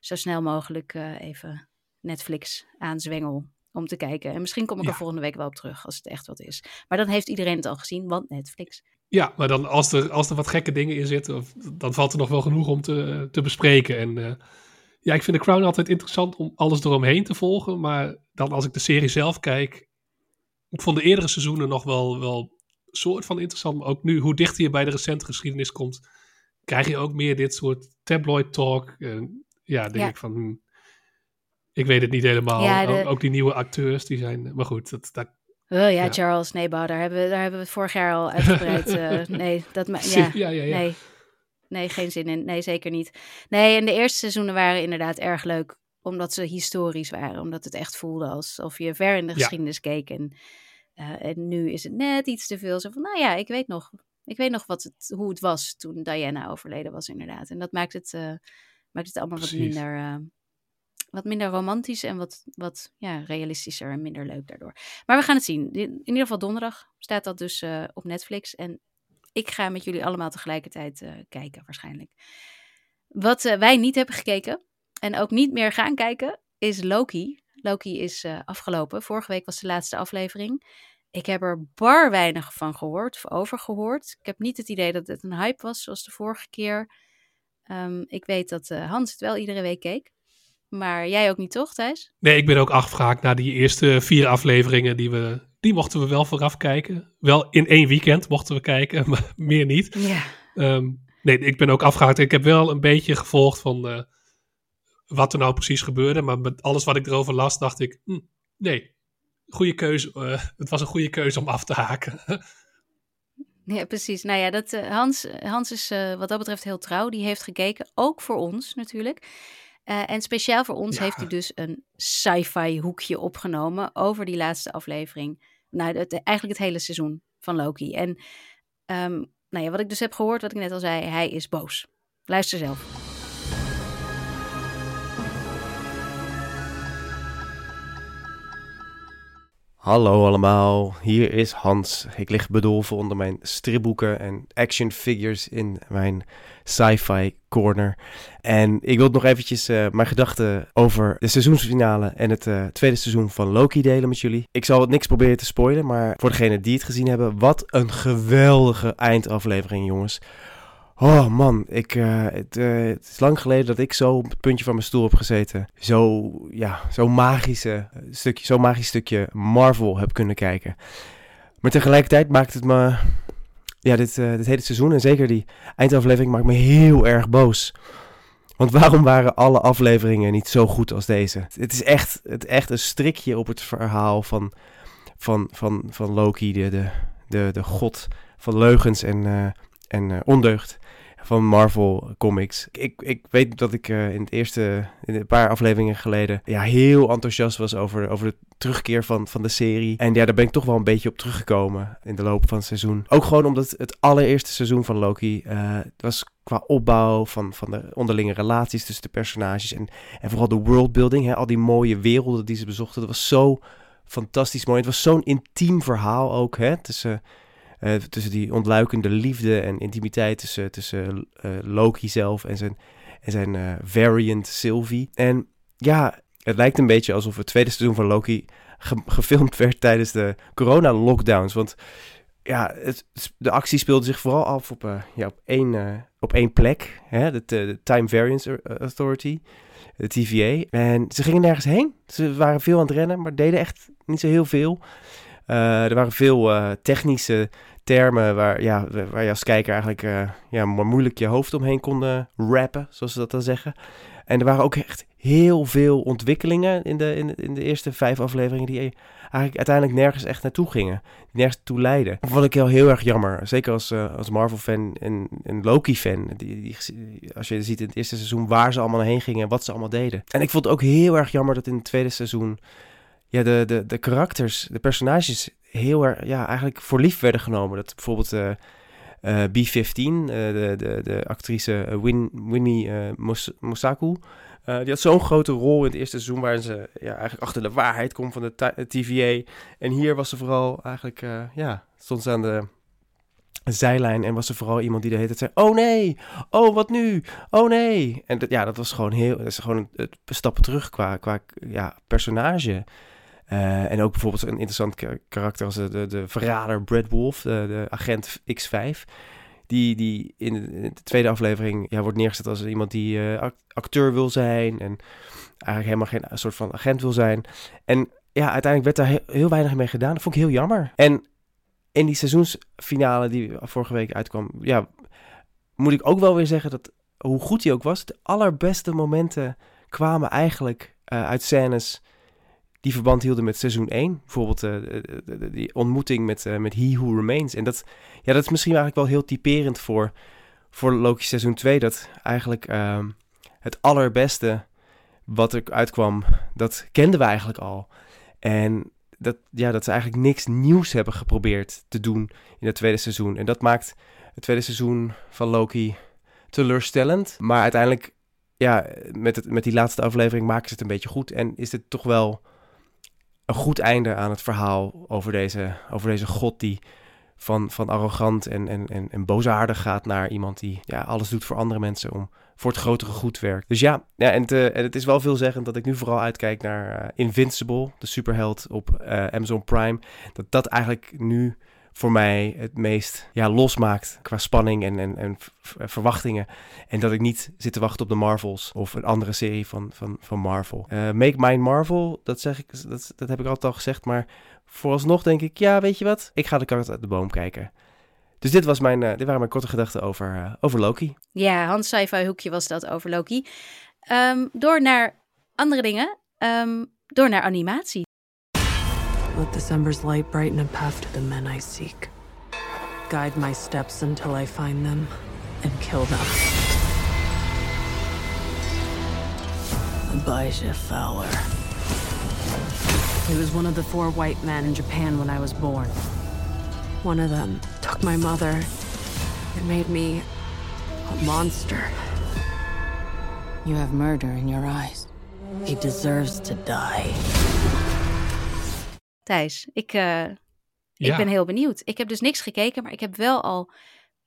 zo snel mogelijk eh, even Netflix aanzwengel om te kijken. En misschien kom ik Ja. er volgende week wel op terug als het echt wat is. Maar dan heeft iedereen het al gezien, want Netflix. ja maar dan als er, als er wat gekke dingen in zitten, of, dan valt er nog wel genoeg om te, te bespreken. En eh, ja, ik vind The Crown altijd interessant om alles eromheen te volgen. Maar dan als ik de serie zelf kijk, ik vond de eerdere seizoenen nog wel, wel soort van interessant. Maar ook nu, hoe dichter je bij de recente geschiedenis komt, krijg je ook meer dit soort tabloid talk. En ja, denk Ja. ik van, hm, ik weet het niet helemaal. Ja, de- ook, die nieuwe acteurs, die zijn, maar goed, dat, dat, Oh ja, Ja. Charles, nee, Bouw, daar hebben, we, daar hebben we het vorig jaar al uitgebreid. eh, nee, dat ja, ja, ja, ja. Nee. Nee, geen zin in. Nee, zeker niet. Nee, en de eerste seizoenen waren inderdaad erg leuk. Omdat ze historisch waren. Omdat het echt voelde alsof je ver in de Ja. geschiedenis keek. En, eh, en nu is het net iets te veel. Zo van, nou ja, ik weet nog, ik weet nog wat het, hoe het was toen Diana overleden was inderdaad. En dat maakt het, eh, maakt het allemaal wat minder... eh, wat minder romantisch en wat, wat ja, realistischer en minder leuk daardoor. Maar we gaan het zien. In ieder geval donderdag staat dat dus op Netflix. En ik ga met jullie allemaal tegelijkertijd eh, kijken, waarschijnlijk. Wat eh, wij niet hebben gekeken en ook niet meer gaan kijken, is Loki. Loki is uh, afgelopen. Vorige week was de laatste aflevering. Ik heb er bar weinig van gehoord of over gehoord. Ik heb niet het idee dat het een hype was zoals de vorige keer. Um, ik weet dat Hans het wel iedere week keek. Maar jij ook niet, toch, Thijs? Nee, ik ben ook afgevraagd naar die eerste vier afleveringen. Die, we, die mochten we wel vooraf kijken. Wel in één weekend mochten we kijken, maar meer niet. Um, nee, ik ben ook afgehaakt. Ik heb wel een beetje gevolgd van uh, wat er nou precies gebeurde. Maar met alles wat ik erover las, dacht ik, hm, nee, goede keuze. Uh, het was een goede keuze om af te haken. ja, precies. Nou ja, dat, uh, Hans, Hans is wat dat betreft heel trouw. Die heeft gekeken, ook voor ons natuurlijk. En speciaal voor ons ja. heeft hij dus een sci-fi hoekje opgenomen over die laatste aflevering. Nou, het, eigenlijk het hele seizoen van Loki. En um, nou ja, wat ik dus heb gehoord, wat ik net al zei, hij is boos. Luister zelf. Hallo allemaal, hier is Hans. Ik lig bedolven onder mijn stripboeken en action figures in mijn sci-fi corner. En ik wil nog eventjes uh, mijn gedachten over de seizoensfinale en het uh, tweede seizoen van Loki delen met jullie. Ik zal het niks proberen te spoilen, maar voor degenen die het gezien hebben, wat een geweldige eindaflevering jongens. Oh man, ik, uh, het, uh, het, is lang geleden dat ik zo op het puntje van mijn stoel heb gezeten. Zo, ja, zo magische stukje, zo magisch stukje Marvel heb kunnen kijken. Maar tegelijkertijd maakt het me, ja, dit, uh, dit hele seizoen en zeker die eindaflevering maakt me heel erg boos. Want waarom waren alle afleveringen niet zo goed als deze? Het is echt, het echt een strikje op het verhaal van, van, van, van Loki, de, de, de, de god van leugens en, en ondeugd van Marvel Comics. Ik, ik weet dat ik uh, in het eerste, in een paar afleveringen geleden, ja, heel enthousiast was over, over de terugkeer van, van de serie. En ja, daar ben ik toch wel een beetje op teruggekomen in de loop van het seizoen. Ook gewoon omdat het allereerste seizoen van Loki uh, was qua opbouw van, van de onderlinge relaties tussen de personages. En, en vooral de worldbuilding, hè, al die mooie werelden die ze bezochten. Dat was zo fantastisch mooi. Het was zo'n intiem verhaal ook, hè, tussen uh, tussen die ontluikende liefde en intimiteit tussen, tussen uh, Loki zelf en zijn, en zijn uh, variant Sylvie. En ja, het lijkt een beetje alsof het tweede seizoen van Loki ge gefilmd werd tijdens de corona-lockdowns. Want ja, het, de actie speelde zich vooral af op, ja, op, één, op één plek, hè, de, Time Variance Authority de TVA. En ze gingen nergens heen. Ze waren veel aan het rennen, maar deden echt niet zo heel veel. Er waren veel technische termen waar, ja, waar je als kijker eigenlijk uh, ja, maar moeilijk je hoofd omheen kon rappen, zoals ze dat dan zeggen. En er waren ook echt heel veel ontwikkelingen in de, in, in de eerste vijf afleveringen die eigenlijk uiteindelijk nergens echt naartoe gingen. nergens toe leiden. Vond ik heel, heel erg jammer. Zeker als, uh, als Marvel-fan en, en Loki-fan. Die, die, als je ziet in het eerste seizoen waar ze allemaal heen gingen en wat ze allemaal deden. En ik vond het ook heel erg jammer dat in het tweede seizoen ja, de, de, de karakters, de personages heel erg, ja, eigenlijk voor lief werden genomen. Dat bijvoorbeeld uh, uh, B-15, uh, de, de, de actrice Win, Winnie Mos Mosaku, die had zo'n grote rol in het eerste seizoen waarin ze ja, eigenlijk achter de waarheid komt van de TVA. En hier was ze vooral eigenlijk, ja, stond ze aan de zijlijn en was ze vooral iemand die de hele tijd zei: Oh nee, oh wat nu, oh nee. En dat, ja, dat was gewoon heel, dat is gewoon een stappen terug qua, qua ja, personage. Uh, en ook bijvoorbeeld een interessant karakter als de, de, de verrader Brad Wolf, de, de agent X5. Die, die in de, tweede aflevering ja, wordt neergezet als iemand die uh, acteur wil zijn. En eigenlijk helemaal geen soort van agent wil zijn. En ja, uiteindelijk werd daar heel, weinig mee gedaan. Dat vond ik heel jammer. En in die seizoensfinale die vorige week uitkwam, ja, moet ik ook wel weer zeggen dat hoe goed die ook was, de allerbeste momenten kwamen eigenlijk uh, uit scènes die verband hielden met seizoen 1. Bijvoorbeeld uh, die ontmoeting met, met He Who Remains. En dat, ja, dat is misschien eigenlijk wel heel typerend voor, voor Loki seizoen 2. Dat eigenlijk uh, het allerbeste wat er uitkwam, dat kenden we eigenlijk al. En dat, ja, dat ze eigenlijk niks nieuws hebben geprobeerd te doen in het tweede seizoen. En dat maakt het tweede seizoen van Loki teleurstellend. Maar uiteindelijk, ja, met, het, met die laatste aflevering maken ze het een beetje goed. En is het toch wel een goed einde aan het verhaal over deze, over deze god die van, van arrogant en, en, en, en boosaardig gaat naar iemand die ja, alles doet voor andere mensen om voor het grotere goed werkt. Dus ja, ja en, te, en het is wel veelzeggend dat ik nu vooral uitkijk naar uh, Invincible, de superheld op uh, Amazon Prime. Dat dat eigenlijk nu voor mij het meest ja, losmaakt qua spanning en, en, en verwachtingen. En dat ik niet zit te wachten op de Marvels of een andere serie van, van, van Marvel. Uh, Make Mine Marvel, dat, zeg ik, dat, dat heb ik altijd al gezegd. Maar vooralsnog denk ik, ja, weet je wat? Ik ga de kat uit de boom kijken. Dus dit, was mijn, uh, dit waren mijn korte gedachten over, over Loki. Ja, Hans sci-fi hoekje was dat over Loki. Um, door naar andere dingen. Um, door naar animatie. Let December's light brighten a path to the men I seek. Guide my steps until I find them and kill them. Abijah Fowler. He was one of the four white men in Japan when I was born. One of them took my mother and made me a monster. You have murder in your eyes. He deserves to die. Thijs, ik, uh, ja. ik ben heel benieuwd. Ik heb dus niks gekeken, maar ik heb wel al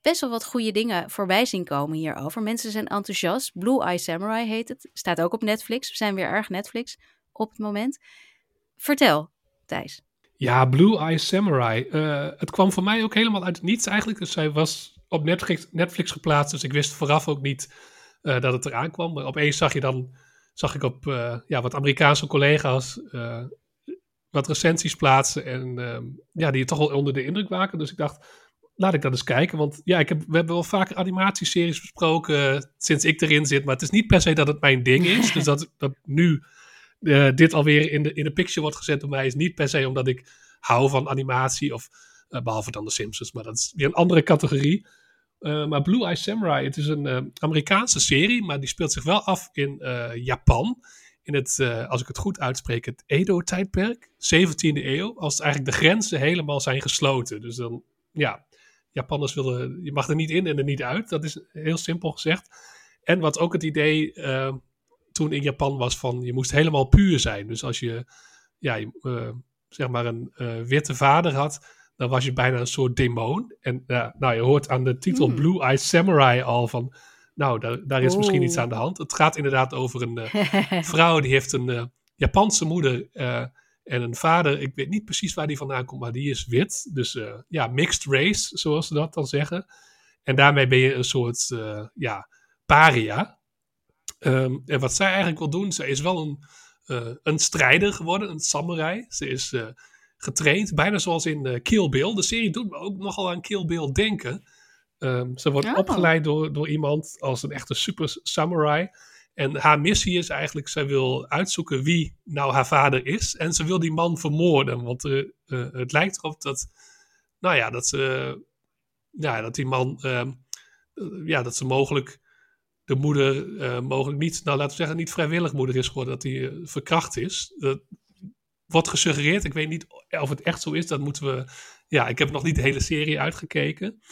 best wel wat goede dingen voorbij zien komen hierover. Mensen zijn enthousiast. Blue Eye Samurai heet het. Staat ook op Netflix. We zijn weer erg Netflix op het moment. Vertel, Thijs. Ja, Blue Eye Samurai. Uh, het kwam voor mij ook helemaal uit het niets eigenlijk. Dus zij was op Netflix, Netflix geplaatst. Dus ik wist vooraf ook niet uh, dat het eraan kwam. Maar opeens zag je dan, zag ik op uh, ja, wat Amerikaanse collega's wat recensies plaatsen. En ehm, ja, die je toch wel onder de indruk maken. Dus ik dacht, laat ik dat eens kijken. Want ja, ik heb, we hebben wel vaker animatieseries besproken sinds ik erin zit. Maar het is niet per se dat het mijn ding is. dus dat, dat nu uh, dit alweer in de, in de picture wordt gezet door mij is niet per se omdat ik hou van animatie. Of uh, behalve dan de Simpsons. Maar dat is weer een andere categorie. Uh, maar Blue Eye Samurai, het is een Amerikaanse serie. Maar die speelt zich wel af in Japan in het, uh, als ik het goed uitspreek, het Edo-tijdperk, 17e eeuw, als eigenlijk de grenzen helemaal zijn gesloten. Dus dan, ja, Japanners willen, je mag er niet in en er niet uit. Dat is heel simpel gezegd. En wat ook het idee uh, toen in Japan was van, je moest helemaal puur zijn. Dus als je, ja, je, uh, zeg maar een witte vader had, dan was je bijna een soort demon. En nou, je hoort aan de titel mm. Blue Eye Samurai al van nou, daar, daar is misschien iets aan de hand. Het gaat inderdaad over een uh, vrouw die heeft een uh, Japanse moeder uh, en een vader. Ik weet niet precies waar die vandaan komt, maar die is wit. Dus ja, mixed race, zoals ze dat dan zeggen. En daarmee ben je een soort ja, paria. Um, en wat zij eigenlijk wil doen, ze is wel een, een strijder geworden, een samurai. Ze is getraind, bijna zoals in Kill Bill. De serie doet me ook nogal aan Kill Bill denken. Um, ze wordt oh. opgeleid door, door iemand als een echte super samurai. En haar missie is eigenlijk, zij wil uitzoeken wie nou haar vader is. En ze wil die man vermoorden. Want uh, uh, het lijkt erop dat, nou ja, dat ze, ja, dat die man, uh, ja, dat ze mogelijk de moeder, eh, mogelijk niet, nou laten we zeggen, niet vrijwillig moeder is geworden. Dat hij verkracht is. Dat wordt gesuggereerd. Ik weet niet of het echt zo is. Dat moeten we, ja, ik heb nog niet de hele serie uitgekeken.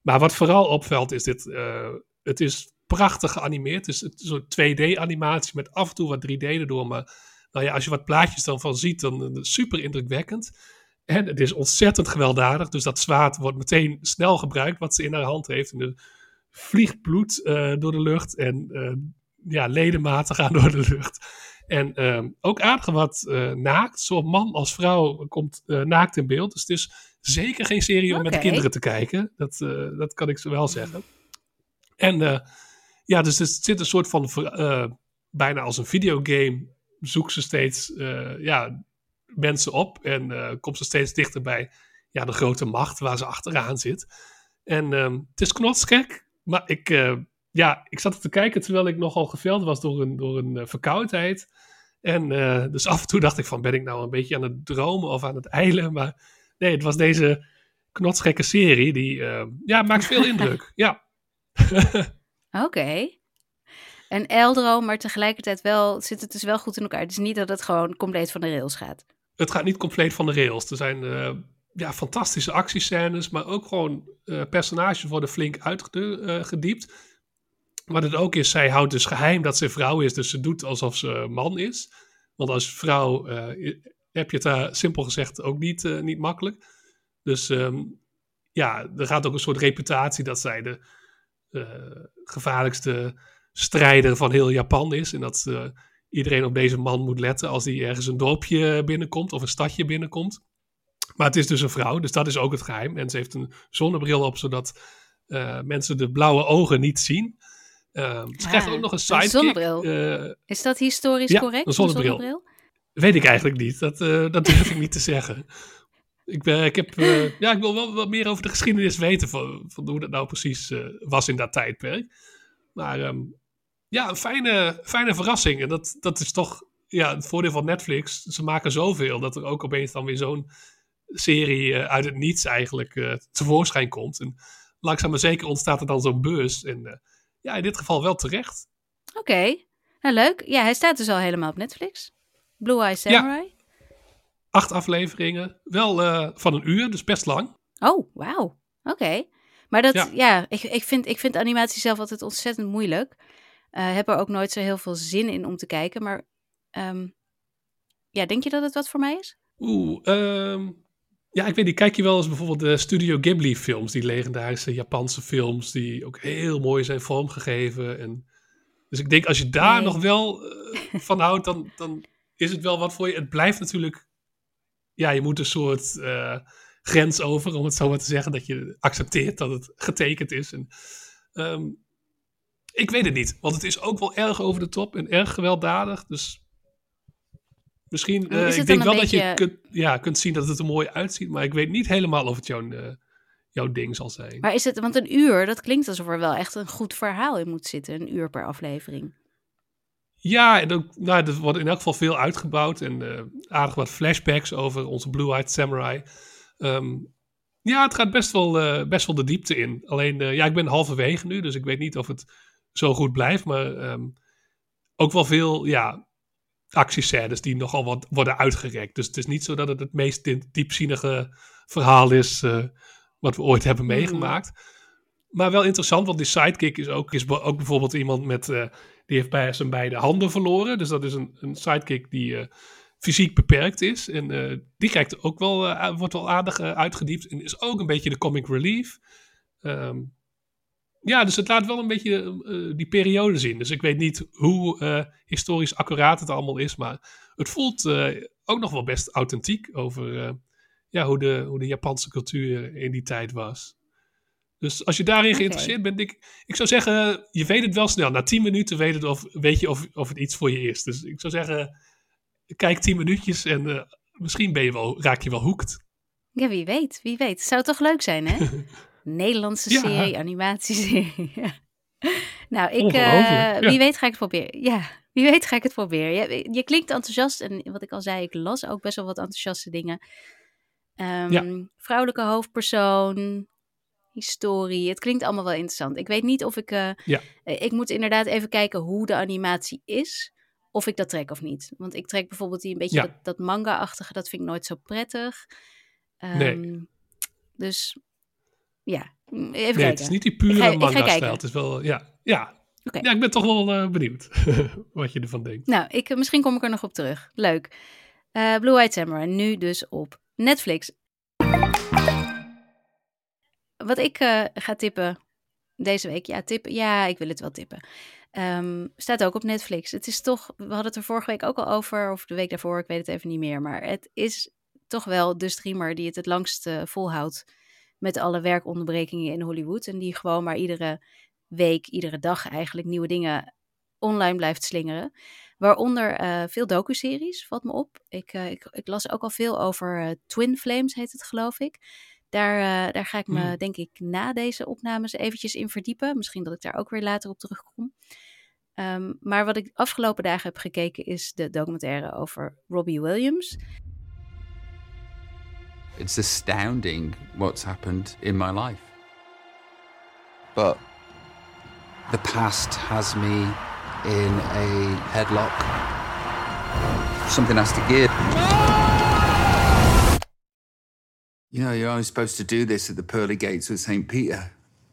Maar wat vooral opvalt is dit, uh, het is prachtig geanimeerd. Het is een soort 2D-animatie met af en toe wat 3D erdoor. Maar nou ja, als je wat plaatjes dan van ziet, dan uh, super indrukwekkend. En het is ontzettend gewelddadig. Dus dat zwaard wordt meteen snel gebruikt, wat ze in haar hand heeft. En er vliegt bloed uh, door de lucht. En ja, ledematen gaan door de lucht. En ehm, ook aardig wat naakt. Zowel man als vrouw komt naakt in beeld. Dus het is zeker geen serie om met kinderen te kijken. Dat, uh, dat kan ik ze wel zeggen. En ja, dus er zit een soort van, bijna als een videogame, zoekt ze steeds ja, mensen op en komt ze steeds dichter bij ja, de grote macht waar ze achteraan zit. En um, het is knotsgek, maar ik, ja, ik zat te kijken terwijl ik nogal geveld was door een, door een verkoudheid. En dus af en toe dacht ik van, ben ik nou een beetje aan het dromen of aan het eilen? Maar Nee, het was deze knotsgekke serie. Die uh, ja, maakt veel indruk. Ja. Oké. Okay. En Eldro, maar tegelijkertijd wel, zit het dus wel goed in elkaar. Het is niet dat het gewoon compleet van de rails gaat. Het gaat niet compleet van de rails. Er zijn uh, ja, fantastische actiescènes, maar ook gewoon personages worden flink uitgediept. Wat het ook is, zij houdt dus geheim dat ze vrouw is, dus ze doet alsof ze man is. Want als vrouw heb je het daar simpel gezegd ook niet, uh, niet makkelijk. Dus um, ja, er gaat ook een soort reputatie dat zij de uh, gevaarlijkste strijder van heel Japan is. En dat iedereen op deze man moet letten als hij ergens een dorpje binnenkomt of een stadje binnenkomt. Maar het is dus een vrouw, dus dat is ook het geheim. En ze heeft een zonnebril op, zodat mensen de blauwe ogen niet zien. Uh, ze krijgt ook nog een sidekick. Een zonnebril. Uh, is dat historisch correct? Een zonnebril. een zonnebril. Weet ik eigenlijk niet. Dat, uh, dat durf ik niet te zeggen. Ik, ben, ik, heb, ja, ik wil wel wat meer over de geschiedenis weten van, van hoe dat nou precies was in dat tijdperk. Maar um, ja, een fijne, fijne verrassing. En dat, dat is toch ja, het voordeel van Netflix. Ze maken zoveel dat er ook opeens dan weer zo'n serie uit het niets eigenlijk tevoorschijn komt. En langzaam maar zeker ontstaat er dan zo'n beurs. En ja, in dit geval wel terecht. Oké, nou leuk. Ja, hij staat dus al helemaal op Netflix. Blue Eye Samurai. Acht afleveringen, wel uh, van een uur, dus best lang. Oh, wauw. Oké. Maar dat, ja, ik, ik, vind, ik vind animatie zelf altijd ontzettend moeilijk. Uh, heb er ook nooit zo heel veel zin in om te kijken. Maar um, ja, denk je dat het wat voor mij is? Oeh, um, ja, ik weet niet. Kijk je wel eens bijvoorbeeld de Studio Ghibli films, die legendarische Japanse films, die ook heel mooi zijn vormgegeven. En, dus ik denk, als je daar nog wel uh, van houdt, dan, dan is het wel wat voor je. Het blijft natuurlijk, ja, je moet een soort uh, grens over, om het zo maar te zeggen, dat je accepteert dat het getekend is. En, um, ik weet het niet, want het is ook wel erg over de top en erg gewelddadig. Dus Misschien, uh, ik denk wel dat je kunt, ja, kunt zien dat het er mooi uitziet, maar ik weet niet helemaal of het jouw, uh, jouw ding zal zijn. Maar is het, want een uur, dat klinkt alsof er wel echt een goed verhaal in moet zitten, een uur per aflevering. Ja, en ook, nou, er wordt in elk geval veel uitgebouwd en uh, aardig wat flashbacks over onze Blue-Eyed Samurai. Um, ja, het gaat best wel, best wel de diepte in. Alleen, ja, ik ben halverwege nu, dus ik weet niet of het zo goed blijft, maar um, ook wel veel, ja, actiescènes die nogal wat worden uitgerekt. Dus het is niet zo dat het het meest diepzinnige verhaal is uh, wat we ooit hebben mhm. meegemaakt. Maar wel interessant, want die sidekick is ook, is ook bijvoorbeeld iemand met, uh, die heeft bij zijn beide handen verloren. Dus dat is een, een sidekick die uh, fysiek beperkt is. En die krijgt ook wel, wordt wel aardig uitgediept. En is ook een beetje de comic relief. Um, ja, dus het laat wel een beetje uh, die periode zien. Dus ik weet niet hoe uh, historisch accuraat het allemaal is, maar het voelt uh, ook nog wel best authentiek over ja, hoe, de, hoe de Japanse cultuur in die tijd was. Dus als je daarin geïnteresseerd bent, ik, ik zou zeggen, je weet het wel snel. Na tien minuten weet, het of, weet je of, of het iets voor je is. Dus ik zou zeggen, kijk tien minuutjes en misschien ben je wel, raak je wel hoekt. Ja, wie weet, wie weet. Zou toch leuk zijn, hè? Nederlandse serie, animatieserie. nou, ik, uh, wie weet ga ik het proberen. Ja, wie weet ga ik het proberen. Je, je, klinkt enthousiast en wat ik al zei, ik las ook best wel wat enthousiaste dingen. Um, vrouwelijke hoofdpersoon, historie. Het klinkt allemaal wel interessant. Ik weet niet of ik. Uh, ja. Ik moet inderdaad even kijken hoe de animatie is. Of ik dat trek of niet. Want ik trek bijvoorbeeld die een beetje dat, dat manga-achtige. Dat vind ik nooit zo prettig. Um, nee. Dus ja, even nee, kijken. het is niet die pure manga-stijl. Het is wel, ja, ja. Okay. Ja, ik ben toch wel uh, benieuwd wat je ervan denkt. Nou, ik, misschien kom ik er nog op terug. Leuk. Uh, Blue Eyed Samurai, nu dus op Netflix. Wat ik uh, ga tippen deze week, ja, tippen, ja, ik wil het wel tippen. Um, staat ook op Netflix. Het is toch, we hadden het er vorige week ook al over, of de week daarvoor, ik weet het even niet meer. Maar het is toch wel de streamer die het het langst volhoudt met alle werkonderbrekingen in Hollywood. En die gewoon maar iedere week, iedere dag eigenlijk nieuwe dingen online blijft slingeren. Waaronder uh, veel docuseries, valt me op. Ik, uh, ik, ik, las ook al veel over uh, Twin Flames, heet het geloof ik. Daar, daar ga ik me, hmm. denk ik, na deze opnames eventjes in verdiepen. Misschien dat ik daar ook weer later op terugkom. Um, maar wat ik afgelopen dagen heb gekeken is de documentaire over Robbie Williams. It's astounding what's happened in my life. But the past has me in a headlock. Something has to give. You know, you're only supposed to do this at the pearly gates of St. Peter.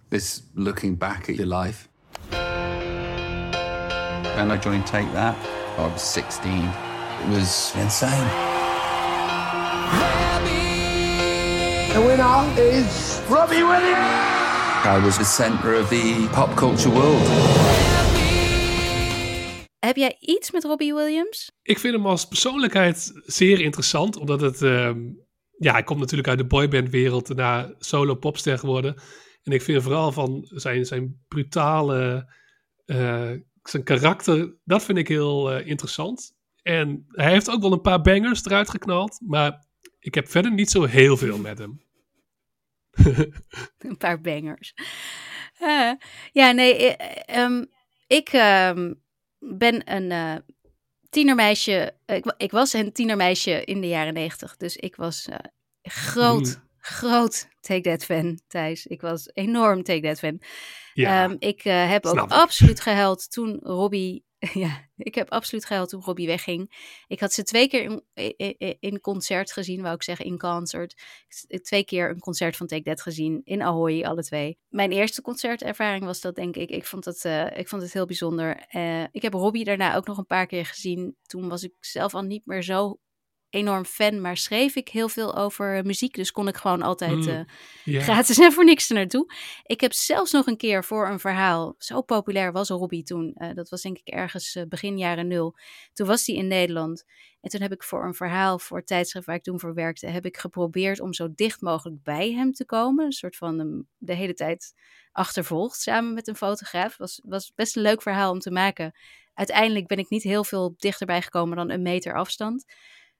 This looking back at your life. And I joined Take That. I was 16. It was insane. The winner is Robbie Williams. I was the center of the pop culture world. Heb jij iets met Robbie Williams? Ik vind hem als persoonlijkheid zeer interessant, omdat het... ehm, ja, hij komt natuurlijk uit de boybandwereld, daarna solo popster geworden. En ik vind vooral van zijn, zijn brutale... eh, zijn karakter, dat vind ik heel eh, interessant. En hij heeft ook wel een paar bangers eruit geknald, maar ik heb verder niet zo heel veel met hem. Een paar bangers. Eh, ja, nee, eh, ehm, ik ehm, ben een eh, tienermeisje. Ik, ik was een tienermeisje in de jaren negentig. Dus ik was eh, groot, Mm. groot Take That fan, Thijs. Ik was enorm Take That fan. Ja, Ehm, ik heb ook ik. absoluut gehuild toen Robbie. ja, ik heb absoluut gehuild toen Robbie wegging. Ik had ze twee keer in, in, concert gezien, wou ik zeggen, in concert. Twee keer een concert van Take That gezien in Ahoy, alle twee. Mijn eerste concertervaring was dat, denk ik. Ik vond het, eh, ik vond het heel bijzonder. Eh, ik heb Robbie daarna ook nog een paar keer gezien. Toen was ik zelf al niet meer zo enorm fan, maar schreef ik heel veel over muziek. Dus kon ik gewoon altijd. Mm. eh, gratis en voor niks er naartoe. Ik heb zelfs nog een keer voor een verhaal, zo populair was Robbie toen, eh, dat was denk ik ergens eh, begin jaren nul. Toen was hij in Nederland en toen heb ik voor een verhaal voor het tijdschrift waar ik toen voor werkte, heb ik geprobeerd om zo dicht mogelijk bij hem te komen. Een soort van de hele tijd achtervolgd samen met een fotograaf. Was, was best een leuk verhaal om te maken. Uiteindelijk ben ik niet heel veel dichterbij gekomen dan een meter afstand.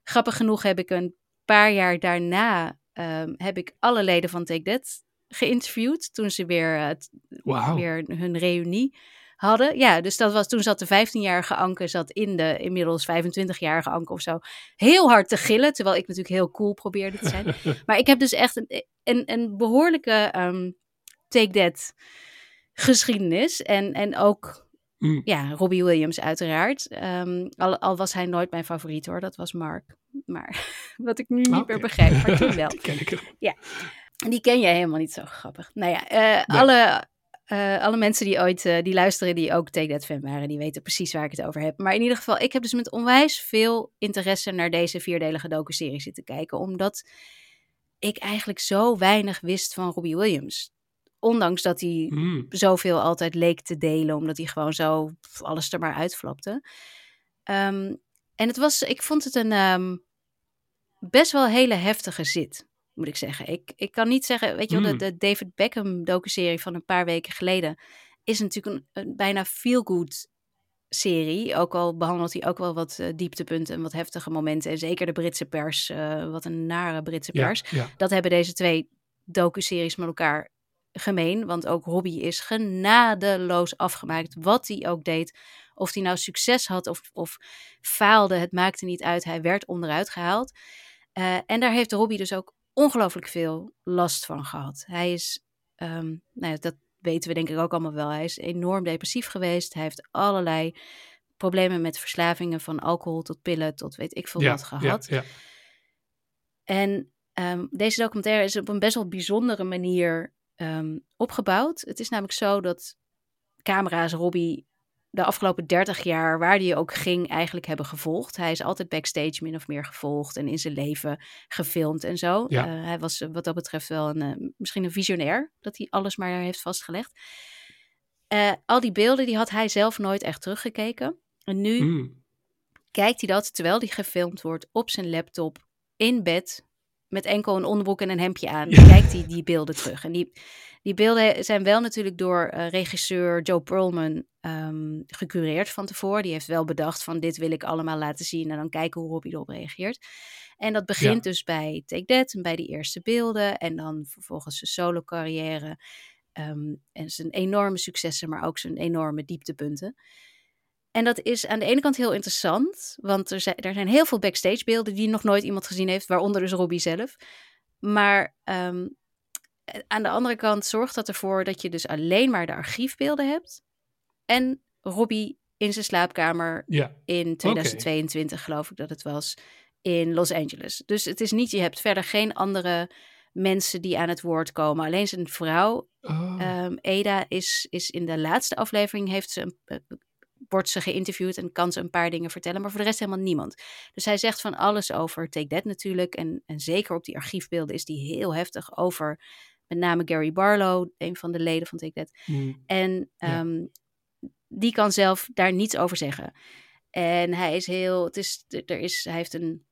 Grappig genoeg heb ik een paar jaar daarna ehm, heb ik alle leden van Take That geïnterviewd. Toen ze weer, eh, weer hun reunie hadden. Ja, dus dat was, toen zat de 15-jarige Anke zat in de inmiddels 25-jarige Anke of zo heel hard te gillen. Terwijl ik natuurlijk heel cool probeerde te zijn. maar ik heb dus echt een, een, een behoorlijke ehm, Take That geschiedenis. En, en ook Mm. ja, Robbie Williams uiteraard. Ehm, al, al was hij nooit mijn favoriet hoor, dat was Mark. Maar wat ik nu niet meer begrijp, maar toen wel. Die ken ik er. Die ken jij helemaal niet zo grappig. Nou ja, eh, alle, eh, alle mensen die ooit eh, die luisteren, die ook Take That fan waren, die weten precies waar ik het over heb. Maar in ieder geval, ik heb dus met onwijs veel interesse naar deze vierdelige docu-serie zitten kijken. Omdat ik eigenlijk zo weinig wist van Robbie Williams. Ondanks dat hij Mm. zoveel altijd leek te delen, omdat hij gewoon zo alles er maar uitflapte. Ehm, en het was, ik vond het een ehm, best wel hele heftige zit, moet ik zeggen. Ik, ik kan niet zeggen, weet je wel, Mm. de, de David Beckham docuserie van een paar weken geleden is natuurlijk een, een bijna feel-good serie. Ook al behandelt hij ook wel wat eh, dieptepunten en wat heftige momenten. En zeker de Britse pers, eh, wat een nare Britse Ja, pers. ja. Dat hebben deze twee docu-series met elkaar gemeen. Want ook Robbie is genadeloos afgemaakt. Wat hij ook deed. Of hij nou succes had of, of faalde. Het maakte niet uit. Hij werd onderuit gehaald. Eh, en daar heeft Robbie dus ook ongelooflijk veel last van gehad. Hij is, ehm, nou ja, dat weten we denk ik ook allemaal wel. Hij is enorm depressief geweest. Hij heeft allerlei problemen met verslavingen. Van alcohol tot pillen tot weet ik veel Ja, wat gehad. Ja, ja. En ehm, deze documentaire is op een best wel bijzondere manier ehm, opgebouwd. Het is namelijk zo dat camera's Robbie de afgelopen 30 jaar, waar die ook ging, eigenlijk hebben gevolgd. Hij is altijd backstage min of meer gevolgd en in zijn leven gefilmd en zo. Ja. Eh, hij was eh, wat dat betreft wel een, eh, misschien een visionair, dat hij alles maar heeft vastgelegd. Al die beelden die had hij zelf nooit echt teruggekeken. En nu Mm. kijkt hij dat terwijl hij gefilmd wordt op zijn laptop in bed met enkel een onderbroek en een hemdje aan. Ja. Kijkt hij die beelden terug. En die, die beelden zijn wel natuurlijk door eh, regisseur Joe Perlman ehm, gecureerd van tevoren. Die heeft wel bedacht van dit wil ik allemaal laten zien en dan kijken hoe Robbie erop reageert. En dat begint Ja. dus bij Take That en bij die eerste beelden en dan vervolgens zijn solo carrière. ehm, en zijn enorme successen, maar ook zijn enorme dieptepunten. En dat is aan de ene kant heel interessant, want er zijn, er zijn heel veel backstage beelden die nog nooit iemand gezien heeft, waaronder dus Robbie zelf. Maar ehm, aan de andere kant zorgt dat ervoor dat je dus alleen maar de archiefbeelden hebt en Robbie in zijn slaapkamer ja. in 2022, geloof ik dat het was, in Los Angeles. Dus het is niet, je hebt verder geen andere mensen die aan het woord komen. Alleen zijn vrouw Oh. Ehm, Eda is, is in de laatste aflevering heeft ze een, wordt ze geïnterviewd en kan ze een paar dingen vertellen, maar voor de rest helemaal niemand. Dus hij zegt van alles over Take That natuurlijk. En, en zeker op die archiefbeelden is die heel heftig over met name Gary Barlow, een van de leden van Take That. Hmm. En Ja. ehm, die kan zelf daar niets over zeggen. En hij is heel, het is, er is, hij heeft een,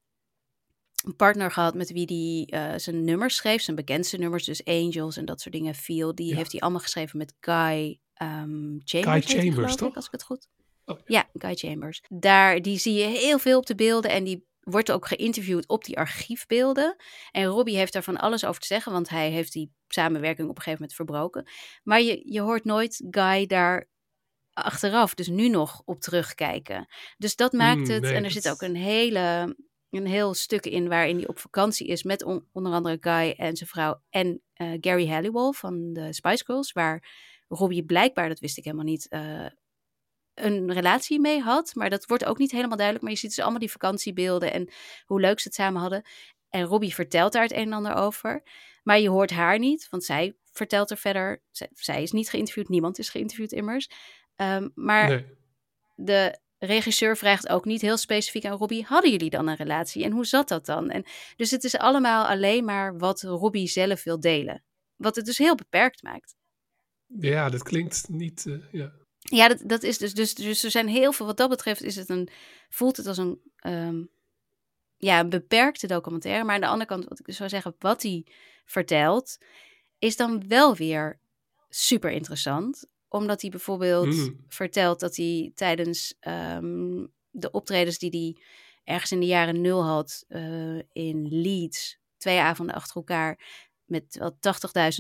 een partner gehad met wie hij eh, zijn nummers schreef, zijn bekendste nummers, dus Angels en dat soort dingen, Feel. Die Ja. heeft hij allemaal geschreven met Guy ehm, Chambers. hij, Chambers, ik, toch? als ik het goed. Oh, Ja, Guy Chambers. Daar, die zie je heel veel op de beelden en die wordt ook geïnterviewd op die archiefbeelden. En Robbie heeft daar van alles over te zeggen, want hij heeft die samenwerking op een gegeven moment verbroken. Maar je, je hoort nooit Guy daar achteraf, dus nu nog op terugkijken. Dus dat maakt Mm, het. nee, en er zit ook een hele. Een heel stuk in waarin hij op vakantie is met on- onder andere Guy en zijn vrouw en eh, Gary Halliwell van de Spice Girls, waar Robbie blijkbaar, dat wist ik helemaal niet, eh, een relatie mee had. Maar dat wordt ook niet helemaal duidelijk. Maar je ziet dus allemaal die vakantiebeelden en hoe leuk ze het samen hadden. En Robbie vertelt daar het een en ander over. Maar je hoort haar niet, want zij vertelt er verder. Zij, zij is niet geïnterviewd, niemand is geïnterviewd immers. Ehm, maar Nee. de regisseur vraagt ook niet heel specifiek aan Robbie: hadden jullie dan een relatie en hoe zat dat dan? En dus het is allemaal alleen maar wat Robbie zelf wil delen. Wat het dus heel beperkt maakt. Ja, dat klinkt niet. eh, ja. Ja, dat, dat is dus, dus. Dus er zijn heel veel. Wat dat betreft is het een. Voelt het als een. ehm, ja, een beperkte documentaire. Maar aan de andere kant, wat ik zou zeggen, wat hij vertelt, is dan wel weer super interessant. Omdat hij bijvoorbeeld Mm. vertelt dat hij tijdens ehm, de optredens die hij ergens in de jaren nul had eh, in Leeds, twee avonden achter elkaar, met wel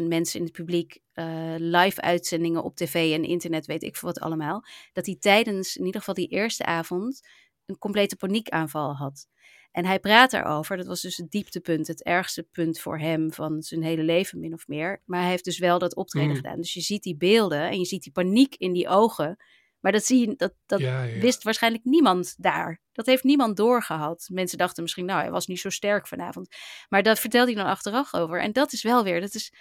80.000 mensen in het publiek, eh, live uitzendingen op tv en internet, weet ik veel wat allemaal, dat hij tijdens in ieder geval die eerste avond een complete paniekaanval had. En hij praat daarover. Dat was dus het dieptepunt, het ergste punt voor hem van zijn hele leven, min of meer. Maar hij heeft dus wel dat optreden Mm. gedaan. Dus je ziet die beelden en je ziet die paniek in die ogen. Maar dat, zie je, dat, dat ja, ja. wist waarschijnlijk niemand daar. Dat heeft niemand doorgehad. Mensen dachten misschien, nou, hij was niet zo sterk vanavond. Maar dat vertelde hij dan achteraf over. En dat is wel weer, dat is,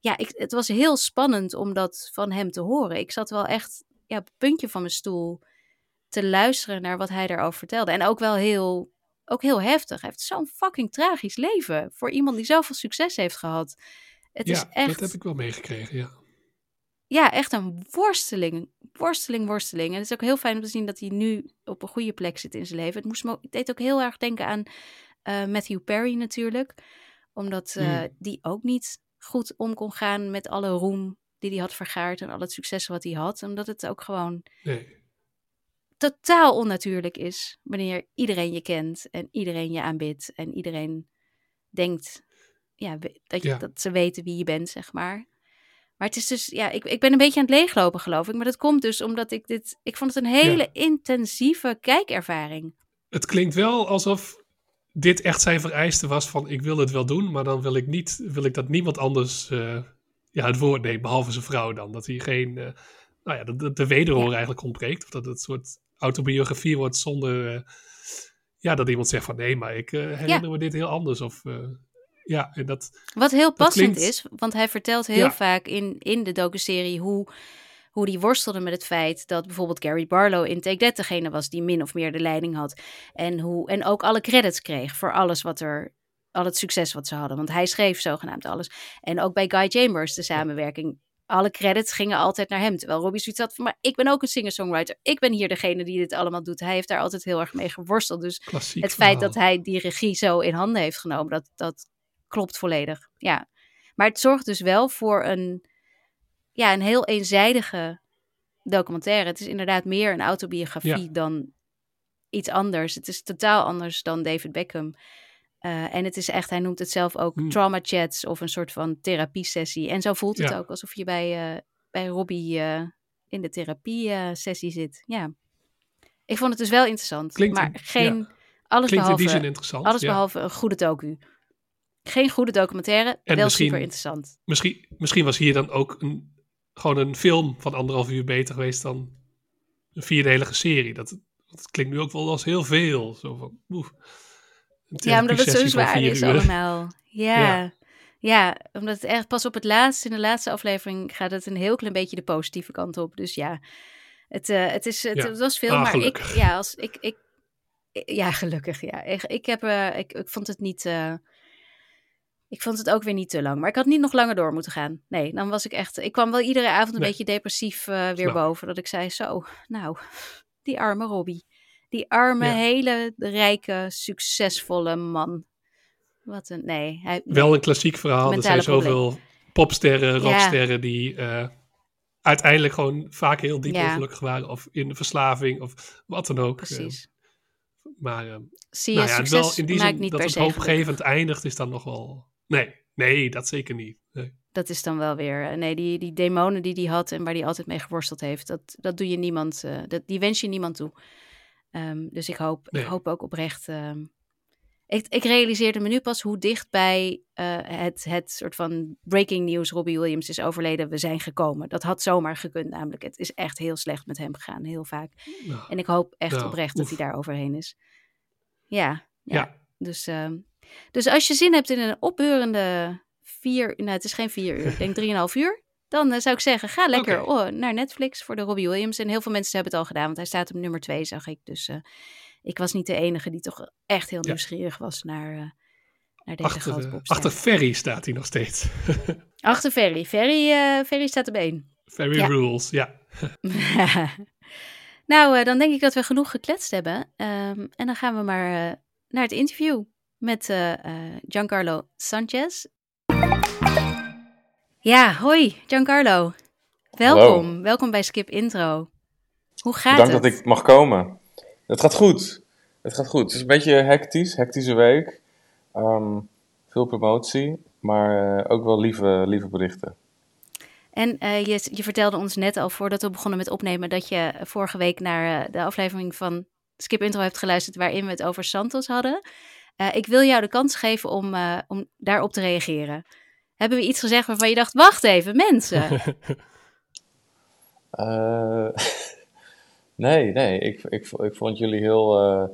ja, ik, het was heel spannend om dat van hem te horen. Ik zat wel echt ja, op het puntje van mijn stoel te luisteren naar wat hij daarover vertelde. En ook wel heel, ook heel heftig. Hij heeft zo'n fucking tragisch leven voor iemand die zoveel succes heeft gehad. Het ja, is echt dat heb ik wel meegekregen. Ja. Ja, echt een worsteling. Worsteling, worsteling. En het is ook heel fijn om te zien dat hij nu op een goede plek zit in zijn leven. Het, moest me, deed ook heel erg denken aan eh, Matthew Perry natuurlijk. Omdat eh, Hmm. die ook niet goed om kon gaan met alle roem die hij had vergaard. En al het succes wat hij had. Omdat het ook gewoon Nee. totaal onnatuurlijk is. Wanneer iedereen je kent en iedereen je aanbidt. En iedereen denkt ja, dat, je, Ja. dat ze weten wie je bent, zeg maar. Maar het is dus, ja, ik, ik ben een beetje aan het leeglopen, geloof ik. Maar dat komt dus omdat ik dit, ik vond het een hele intensieve kijkervaring. Het klinkt wel alsof dit echt zijn vereiste was van ik wil het wel doen, maar dan wil ik niet, wil ik dat niemand anders eh, ja, het woord neemt, behalve zijn vrouw dan. Dat hij geen, eh, nou ja, dat, dat de wederhoor eigenlijk ontbreekt. Of dat het een soort autobiografie wordt zonder, eh, ja, dat iemand zegt van nee, maar ik herinner me dit heel anders. Of ja, en dat, Wat heel passend klinkt- is, want hij vertelt heel Ja. vaak in, in de docuserie hoe, hoe hij worstelde met het feit dat bijvoorbeeld Gary Barlow in Take That degene was die min of meer de leiding had. En, hoe, en ook alle credits kreeg voor alles wat er, al het succes wat ze hadden. Want hij schreef zogenaamd alles. En ook bij Guy Chambers, de samenwerking. Alle credits gingen altijd naar hem. Terwijl Robbie zoiets had van, maar ik ben ook een singer-songwriter. Ik ben hier degene die dit allemaal doet. Hij heeft daar altijd heel erg mee geworsteld. Dus klassiek het feit verhaal. dat hij die regie zo in handen heeft genomen, dat, dat klopt volledig. Ja. Maar het zorgt dus wel voor een, ja, een heel eenzijdige documentaire. Het is inderdaad meer een autobiografie Ja. dan iets anders. Het is totaal anders dan David Beckham. Eh, en het is echt, hij noemt het zelf ook Hmm. trauma chats of een soort van therapiesessie. En zo voelt het Ja. ook alsof je bij, eh, bij Robbie eh, in de therapiesessie zit. Ja. Ik vond het dus wel interessant. Klinkt- maar geen, ja. alles Klinkt in die behalve zin interessant. alles ja. behalve een goede docu. Geen goede documentaire, En wel super interessant. Misschien, misschien was hier dan ook een, gewoon een film van anderhalf uur beter geweest dan een vierdelige serie. Dat, dat klinkt nu ook wel als heel veel. Zo van, een Ja, omdat het zo zwaar is uur. allemaal. Ja. Ja. ja. omdat het echt pas op het laatst, in de laatste aflevering, gaat het een heel klein beetje de positieve kant op. Dus ja, Het, uh, het, is, het, Ja. het was veel, Ah, maar ik, ja, als, ik, ik, ja, gelukkig, ja. Ik, ik, heb, eh, ik, ik vond het niet, eh, ik vond het ook weer niet te lang. Maar ik had niet nog langer door moeten gaan. Nee, dan was ik echt, ik kwam wel iedere avond een Nee. beetje depressief eh, weer boven. Dat ik zei, zo, nou, die arme Robbie. Die arme, Ja. hele rijke, succesvolle man. Wat een, nee. Hij, Wel een klassiek verhaal. Er zijn zoveel popsterren, Ja. rocksterren die eh, uiteindelijk gewoon vaak heel diep Ja. ongelukkig waren. Of in de verslaving of wat dan ook. Precies. Eh, maar eh, Zie je, nou ja, succes wel in die zin dat het hoopgevend eindigt is dan nog wel... Nee, nee, dat zeker niet. Nee. dat is dan wel weer. eh, Nee, die, die demonen die hij had en waar hij altijd mee geworsteld heeft, dat, dat doe je niemand. eh, dat, die wens je niemand toe. Ehm, dus ik hoop, Nee. ik hoop ook oprecht. ehm, ik, ik realiseerde me nu pas hoe dichtbij eh, het, het soort van breaking news Robbie Williams is overleden we zijn gekomen. Dat had zomaar gekund, namelijk. Het is echt heel slecht met hem gegaan, heel vaak. Nou, En ik hoop echt Nou, oprecht dat hij daar overheen is. Ja, ja. ja. Dus, ehm, dus als je zin hebt in een opbeurende vier, nou het is geen vier uur, ik denk drieënhalf uur. Dan eh, zou ik zeggen, ga lekker oh, naar Netflix voor de Robbie Williams. En heel veel mensen hebben het al gedaan, want hij staat op nummer twee, zag ik. Dus eh, ik was niet de enige die toch echt heel Ja. nieuwsgierig was naar, eh, naar deze grote Achter, popster. achter Ferry staat hij nog steeds. Achter Ferry. Ferry, Ferry staat op één. Ferry Ja. Rules, ja. nou, dan denk ik dat we genoeg gekletst hebben. Ehm, en dan gaan we maar naar het interview met eh, eh, Giancarlo Sanchez. Ja, hoi Giancarlo. Welkom, welkom bij Skip Intro. Hoe gaat Bedankt het? dat ik mag komen. Het gaat goed. Het gaat goed. Het is een beetje hectisch, hectische week. Ehm, veel promotie, maar eh, ook wel lieve, lieve berichten. En je, je vertelde ons net al voordat we begonnen met opnemen dat je vorige week naar de aflevering van Skip Intro hebt geluisterd waarin we het over Santos hadden. Eh, ik wil jou de kans geven om, eh, om daarop te reageren. Hebben we iets gezegd waarvan je dacht, wacht even, mensen. Eh, nee, nee. Ik, ik, ik vond jullie heel.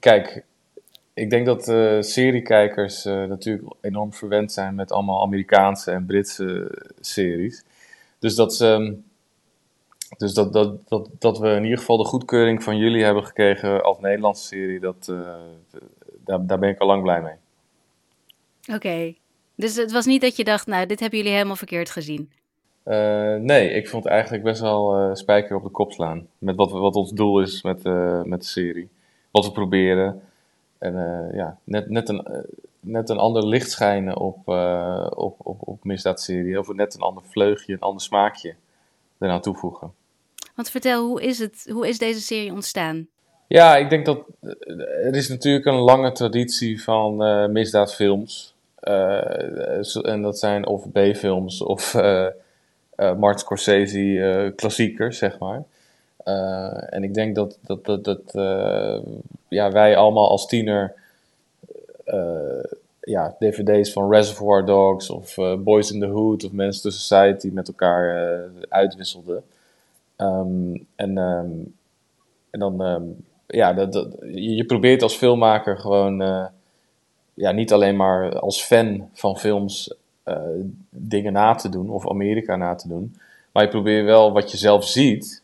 kijk, ik denk dat seriekijkers natuurlijk enorm verwend zijn met allemaal Amerikaanse en Britse series. Dus dat ze. ehm, Dus dat, dat, dat, dat we in ieder geval de goedkeuring van jullie hebben gekregen als Nederlandse serie, dat, eh, daar, daar ben ik al lang blij mee. Oké. Dus het was niet dat je dacht, nou, dit hebben jullie helemaal verkeerd gezien. Eh, nee, ik vond eigenlijk best wel eh, spijker op de kop slaan. Met wat, wat ons doel is met, met de serie. Wat we proberen. En ja, net, net, een, net een ander licht schijnen op, op, op, op misdaadserie. Of net een ander vleugje, een ander smaakje eraan toevoegen. Want vertel, hoe is, het, hoe is deze serie ontstaan? Ja, ik denk dat eh, er is natuurlijk een lange traditie van eh, misdaadfilms. Eh, en dat zijn of B-films of eh, Martin Scorsese klassiekers, zeg maar. En ik denk dat, dat, dat, dat ja, wij allemaal als tiener ja, dvd's van Reservoir Dogs of Boys in the Hood of to Society met elkaar uitwisselden. Ehm, en, ehm, en dan, ehm, ja, dat, je probeert als filmmaker gewoon, eh, ja, niet alleen maar als fan van films eh, dingen na te doen of Amerika na te doen, maar je probeert wel wat je zelf ziet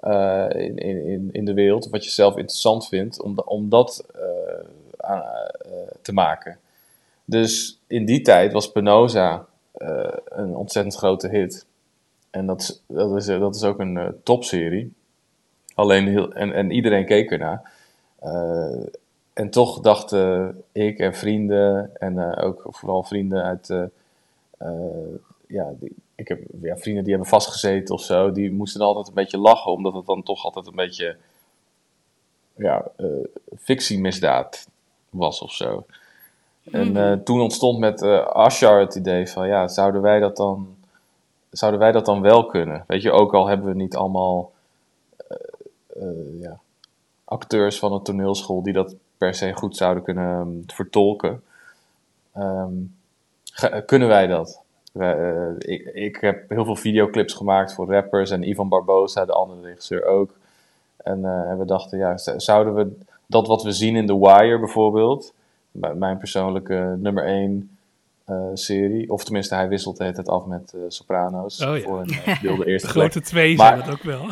eh, in, in, in- de wereld, wat je zelf interessant vindt, om, om dat te maken. Dus in die tijd was Penosa een ontzettend grote hit. En dat is, dat is, dat is ook een eh, topserie. Alleen heel, en, en iedereen keek ernaar. Eh, en toch dachten ik en vrienden, en eh, ook vooral vrienden uit. ja, die, ik heb ja, vrienden die hebben vastgezeten of zo, die moesten altijd een beetje lachen, omdat het dan toch altijd een beetje. Ja, fictiemisdaad was of zo. En eh, toen ontstond met Ashar het idee van, ja, zouden wij dat dan, zouden wij dat dan wel kunnen? Weet je, ook al hebben we niet allemaal eh, eh, ja, acteurs van een toneelschool die dat per se goed zouden kunnen ehm, vertolken. Ehm, kunnen wij dat? Eh, ik, ik heb heel veel videoclips gemaakt voor rappers en Ivan Barbosa, de andere regisseur ook. En, we dachten, ja, zouden we dat wat we zien in The Wire bijvoorbeeld, mijn persoonlijke nummer één serie. Of tenminste, hij wisselt het af met Sopranos. Oh, ja. Voor een wilde eerste De grote twee Maar- zijn dat ook wel.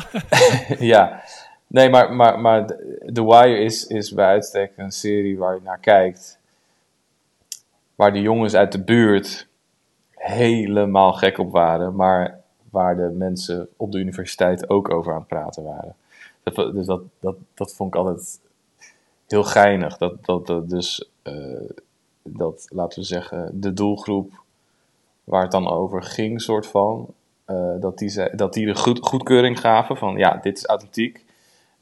ja, nee, maar, maar, maar The- Wire is, is bij uitstek een serie waar je naar kijkt. Waar de jongens uit de buurt helemaal gek op waren, maar waar de mensen op de universiteit ook over aan het praten waren. Dat, dus dat, dat, dat vond ik altijd heel geinig. Dat, dat, dat dus, eh, dat, laten we zeggen, de doelgroep waar het dan over ging, soort van, eh, dat, die zei, dat die de goed, goedkeuring gaven van ja, dit is authentiek.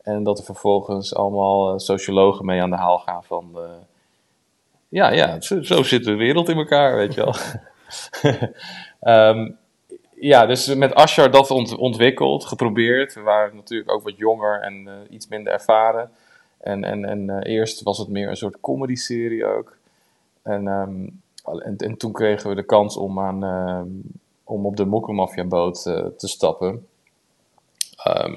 En dat er vervolgens allemaal eh, sociologen mee aan de haal gaan van eh, ja, ja, zo, zit de wereld in elkaar, weet je wel. Ehm, ja, dus met Ashar dat ont- ontwikkeld, geprobeerd. We waren natuurlijk ook wat jonger en iets minder ervaren. En, en, en eerst was het meer een soort comedy-serie ook. En, ehm, en, en toen kregen we de kans om, aan, ehm, om op de Mokkelmafia-boot eh, te stappen. Ehm,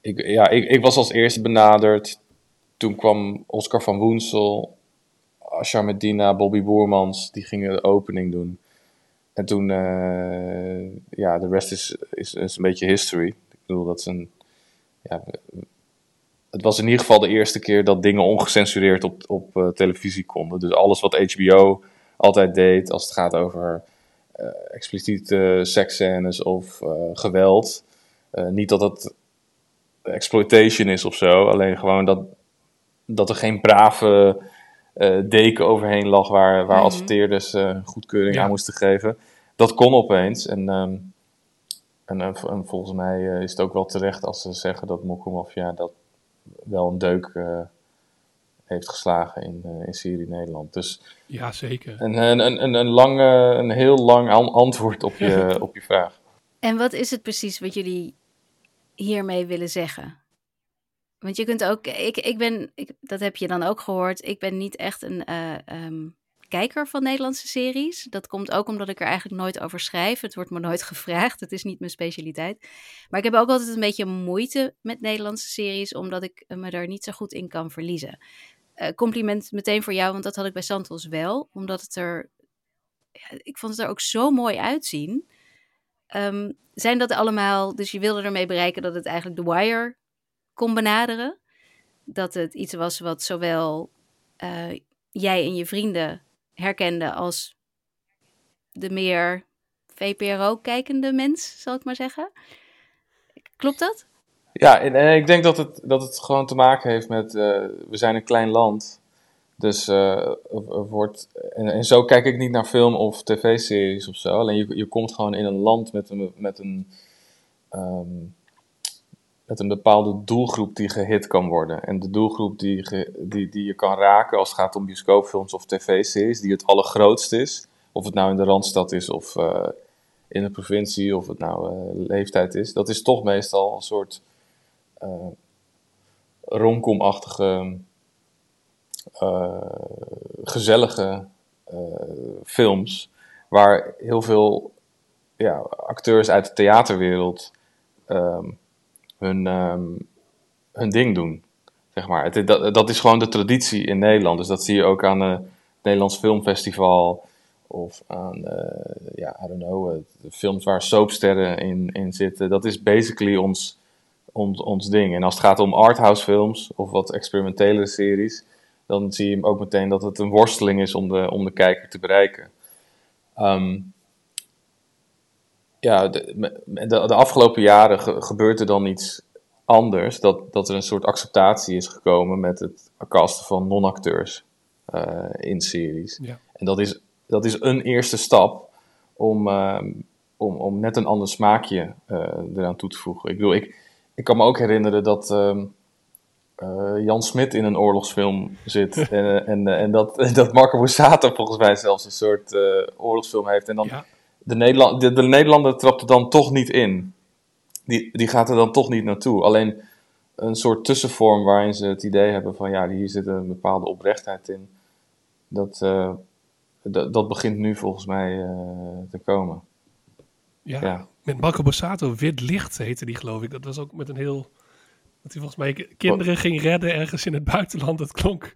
ik, ja, ik, ik was als eerste benaderd. Toen kwam Oscar van Woensel, Ashar Medina, Bobby Boermans. Die gingen de opening doen. En toen, eh, ja, de rest is, is, is een beetje history. Ik bedoel, dat is een... Ja, het was in ieder geval de eerste keer dat dingen ongecensureerd op, op eh, televisie konden. Dus alles wat HBO altijd deed als het gaat over eh, expliciete seksscènes of eh, geweld. Niet dat het exploitation is of zo, alleen gewoon dat, dat er geen brave deken overheen lag waar, waar Mhm. adverteerders goedkeuring Ja. aan moesten geven. Dat kon opeens. En, ehm, en, en, en volgens mij is het ook wel terecht als ze zeggen dat Mokkelmafia dat wel een deuk eh, heeft geslagen in, eh, in Syrië Nederland. Dus Ja, zeker. een, een, een, een, een, lang, eh, een heel lang an- antwoord op je, op je vraag. En wat is het precies wat jullie hiermee willen zeggen? Want je kunt ook, ik, ik ben, ik, dat heb je dan ook gehoord, ik ben niet echt een eh, ehm, kijker van Nederlandse series. Dat komt ook omdat ik er eigenlijk nooit over schrijf. Het wordt me nooit gevraagd, het is niet mijn specialiteit. Maar ik heb ook altijd een beetje moeite met Nederlandse series, omdat ik me daar niet zo goed in kan verliezen. Eh, compliment meteen voor jou, want dat had ik bij Santos wel. Omdat het er, ik vond het er ook zo mooi uitzien. Ehm, zijn dat allemaal, dus je wilde ermee bereiken dat het eigenlijk The Wire kon benaderen? Dat het iets was wat zowel eh, jij en je vrienden herkenden als de meer VPRO-kijkende mens, zal ik maar zeggen. Klopt dat? Ja, en, ik denk dat het, dat het gewoon te maken heeft met, eh, we zijn een klein land. Dus eh, wordt, en, en zo kijk ik niet naar film of tv-series of zo. Alleen je, je komt gewoon in een land met een, met een, ehm, met een bepaalde doelgroep die gehit kan worden. En de doelgroep die, die, die je kan raken als het gaat om bioscoopfilms of tv-series, die het allergrootst is. Of het nou in de Randstad is of eh, in de provincie, of het nou eh, leeftijd is. Dat is toch meestal een soort eh romcom-achtige, eh, gezellige films. Waar heel veel ja, acteurs uit de theaterwereld ehm, hun, ehm, hun ding doen. Zeg maar. Het, dat, dat is gewoon de traditie in Nederland. Dus dat zie je ook aan eh, het Nederlands Filmfestival. Of aan, eh, ja, I don't know, de films waar soapsterren in, in zitten. Dat is basically ons, ons, ons ding. En als het gaat om arthouse films of wat experimentele series, dan zie je ook meteen dat het een worsteling is om de, om de kijker te bereiken. Ehm, ja, de, de, de afgelopen jaren ge- gebeurt er dan iets anders. Dat, dat er een soort acceptatie is gekomen met het casten van non-acteurs eh, in series. Ja. En dat is, dat is een eerste stap om, ehm, om, om net een ander smaakje eh, eraan toe te voegen. Ik bedoel, ik, ik kan me ook herinneren dat ehm, eh, Jan Smit in een oorlogsfilm zit. en en, en dat, dat Marco Borsato volgens mij zelfs een soort oorlogsfilm heeft. En dan Ja, de, Nederland, de, de Nederlander trapt er dan toch niet in. Die, die gaat er dan toch niet naartoe. Alleen een soort tussenvorm waarin ze het idee hebben van ja, hier zit een bepaalde oprechtheid in. Dat, eh, dat, dat begint nu volgens mij eh, te komen. ja. Ja. met Marco Borsato, Wit Licht heette die geloof ik. Dat was ook met een heel Dat hij volgens mij kinderen ging redden ergens in het buitenland. Dat klonk.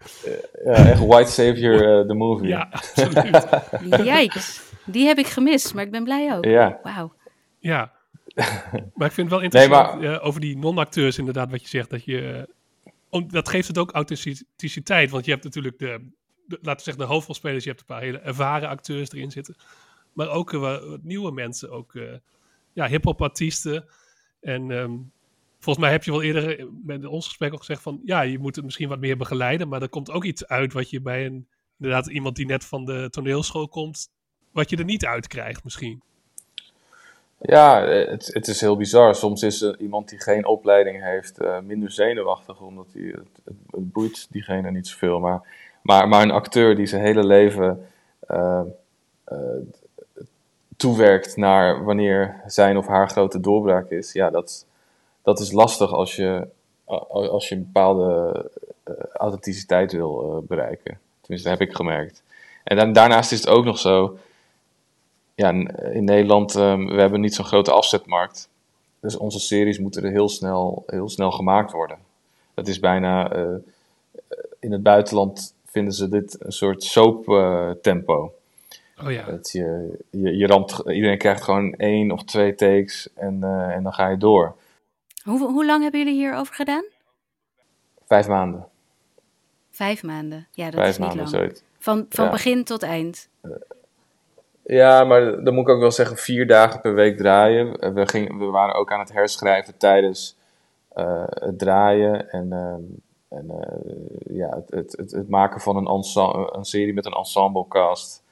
Ja, echt White Savior, uh, the movie. Ja, absoluut. Yikes. Die heb ik gemist, maar ik ben blij ook. Ja. Wauw. Ja. Maar ik vind het wel interessant Nee, eh, over die non-acteurs inderdaad wat je zegt. Dat, je, eh, om, dat geeft het ook authenticiteit. Want je hebt natuurlijk de, de, laten we zeggen, de hoofdrolspelers. Je hebt een paar hele ervaren acteurs erin zitten. Maar ook uh, wat nieuwe mensen. Ook uh, ja, hip-hop artiesten. En um, volgens mij heb je wel eerder met ons gesprek al gezegd van... Ja, je moet het misschien wat meer begeleiden. Maar er komt ook iets uit wat je bij een... Inderdaad, iemand die net van de toneelschool komt... Wat je er niet uit krijgt misschien. Ja, het, het is heel bizar. Soms is iemand die geen opleiding heeft uh, minder zenuwachtig, omdat hij, het, het, het, boeit diegene niet zoveel. Maar, maar, maar een acteur die zijn hele leven uh, toewerkt naar wanneer zijn of haar grote doorbraak is, ja, dat, dat is lastig als je, als je een bepaalde authenticiteit wil bereiken. Tenminste, dat heb ik gemerkt. En dan, daarnaast is het ook nog zo ja, in Nederland, um, we hebben niet zo'n grote afzetmarkt. Dus onze series moeten er heel snel, heel snel gemaakt worden. Dat is bijna, uh, in het buitenland vinden ze dit een soort soap uh, tempo. Oh ja. Dat je, je, je ramt, iedereen krijgt gewoon één of twee takes en, uh, en dan ga je door. Hoe, hoe lang hebben jullie hierover gedaan? Vijf maanden. Vijf maanden, ja dat Vijf is niet maanden, lang. zoiets. Van, van Ja. begin tot eind. Ja, maar dan moet ik ook wel zeggen, vier dagen per week draaien. We, gingen, we waren ook aan het herschrijven tijdens uh, het draaien en, uh, en uh, ja, het, het, het, het, maken van een, ensemble, een serie met een ensemblecast.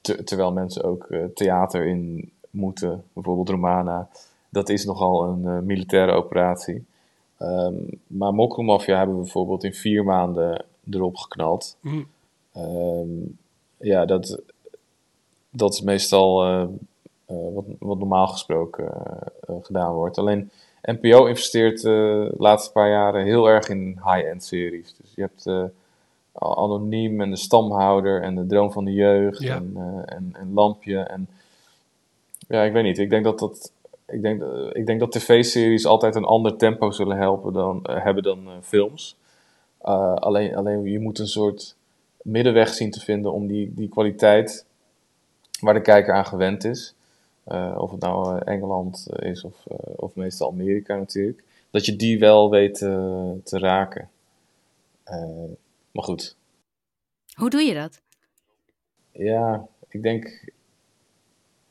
Te, terwijl mensen ook theater in moeten, bijvoorbeeld Romana. Dat is nogal een militaire operatie. Um, maar Mokromafia hebben we bijvoorbeeld in vier maanden erop geknald. Mm. Um, ja, dat, dat is meestal uh, uh, wat, wat normaal gesproken uh, gedaan wordt. Alleen NPO investeert de laatste paar jaren heel erg in high-end series. Dus je hebt Anoniem en de Stamhouder en de Droom van de Jeugd Ja. en, en, en Lampje. En ja, ik weet niet. Ik denk dat dat. Ik denk, ik denk dat tv-series altijd een ander tempo zullen helpen dan, hebben dan films. alleen, alleen je moet een soort middenweg zien te vinden om die, die kwaliteit waar de kijker aan gewend is. Uh, of het nou uh, Engeland is of, of meestal Amerika natuurlijk. Dat je die wel weet te raken. maar goed. Hoe doe je dat? Ja, ik denk.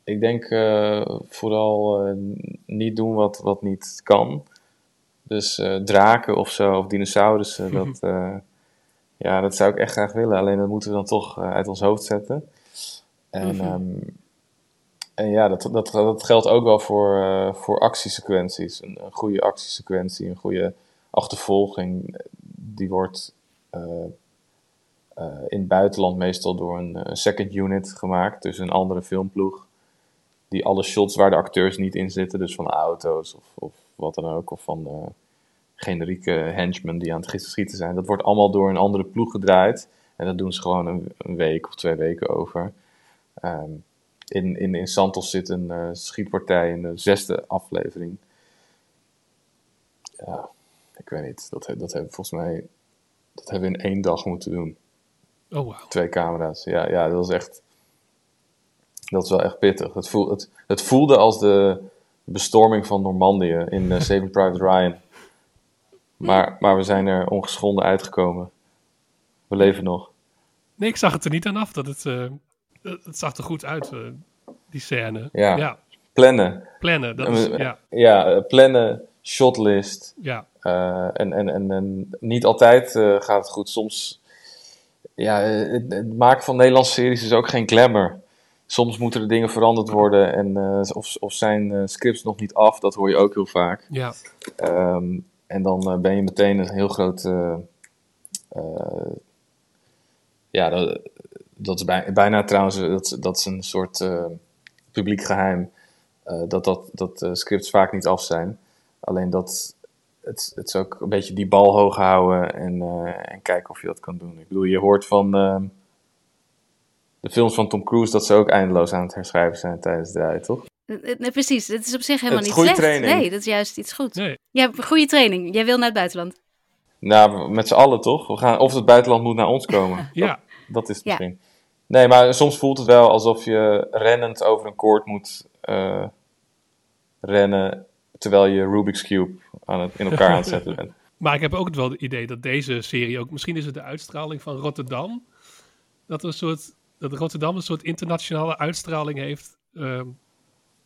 Ik denk vooral niet doen wat, wat niet kan. Dus draken of zo, of dinosaurussen, dat, ja, dat zou ik echt graag willen. Alleen dat moeten we dan toch uh, uit ons hoofd zetten. En, mm -hmm. um, en ja, dat, dat, dat geldt ook wel voor, uh, voor actiesequenties. Een, een, goede actiesequentie, een goede achtervolging, die wordt uh, in het buitenland meestal door een, een, second unit gemaakt. Dus een andere filmploeg. Die alle shots waar de acteurs niet in zitten, dus van auto's of, of wat dan ook, of van generieke henchmen die aan het schieten zijn. Dat wordt allemaal door een andere ploeg gedraaid. En dat doen ze gewoon een, een week of twee weken over. Um, in, in, in Santos zit een uh, schietpartij in de zesde aflevering. Ja, ik weet niet. Dat, dat hebben we volgens mij dat hebben we in één dag moeten doen. Oh, wow. Twee camera's. Ja, ja, dat was echt... Dat is wel echt pittig. Het, voel, het, het voelde als de bestorming van Normandië in uh, Saving Private Ryan. Maar, maar we zijn er ongeschonden uitgekomen. We leven nog. Nee, ik zag het er niet aan af. Dat het, uh, het zag er goed uit, uh, die scène. Ja. ja. Plannen. Plannen, dat is, ja. Ja, plannen, shotlist. Ja. Uh, en, en, en, en niet altijd gaat het goed. Soms, ja, het, het, maken van Nederlandse series is ook geen glamour. Soms moeten er dingen veranderd worden en of, of zijn scripts nog niet af. Dat hoor je ook heel vaak. Ja. Um, en dan uh, ben je meteen een heel groot. Uh, uh, ja, dat, dat is bij, bijna trouwens. Dat, dat is een soort publiek geheim. dat dat, dat scripts vaak niet af zijn. Alleen dat. Het, het is ook een beetje die bal hoog houden en, en kijken of je dat kan doen. Ik bedoel, je hoort van de films van Tom Cruise dat ze ook eindeloos aan het herschrijven zijn tijdens de draai, toch? Nee, precies, dit is op zich helemaal Het is niet goede slecht. training. Nee, dat is juist iets goed. Nee. Je hebt een goede training. Jij wil naar het buitenland. Nou, met z'n allen toch? We gaan, of het buitenland moet naar ons komen. Ja, Dat is het Ja. misschien. Nee, maar soms voelt het wel alsof je rennend over een koord moet eh, rennen. Terwijl je Rubik's Cube aan het, in elkaar aan het zetten bent. maar ik heb ook wel het idee dat deze serie ook, misschien is het de uitstraling van Rotterdam, dat, er een soort, dat Rotterdam een soort internationale uitstraling heeft, ehm,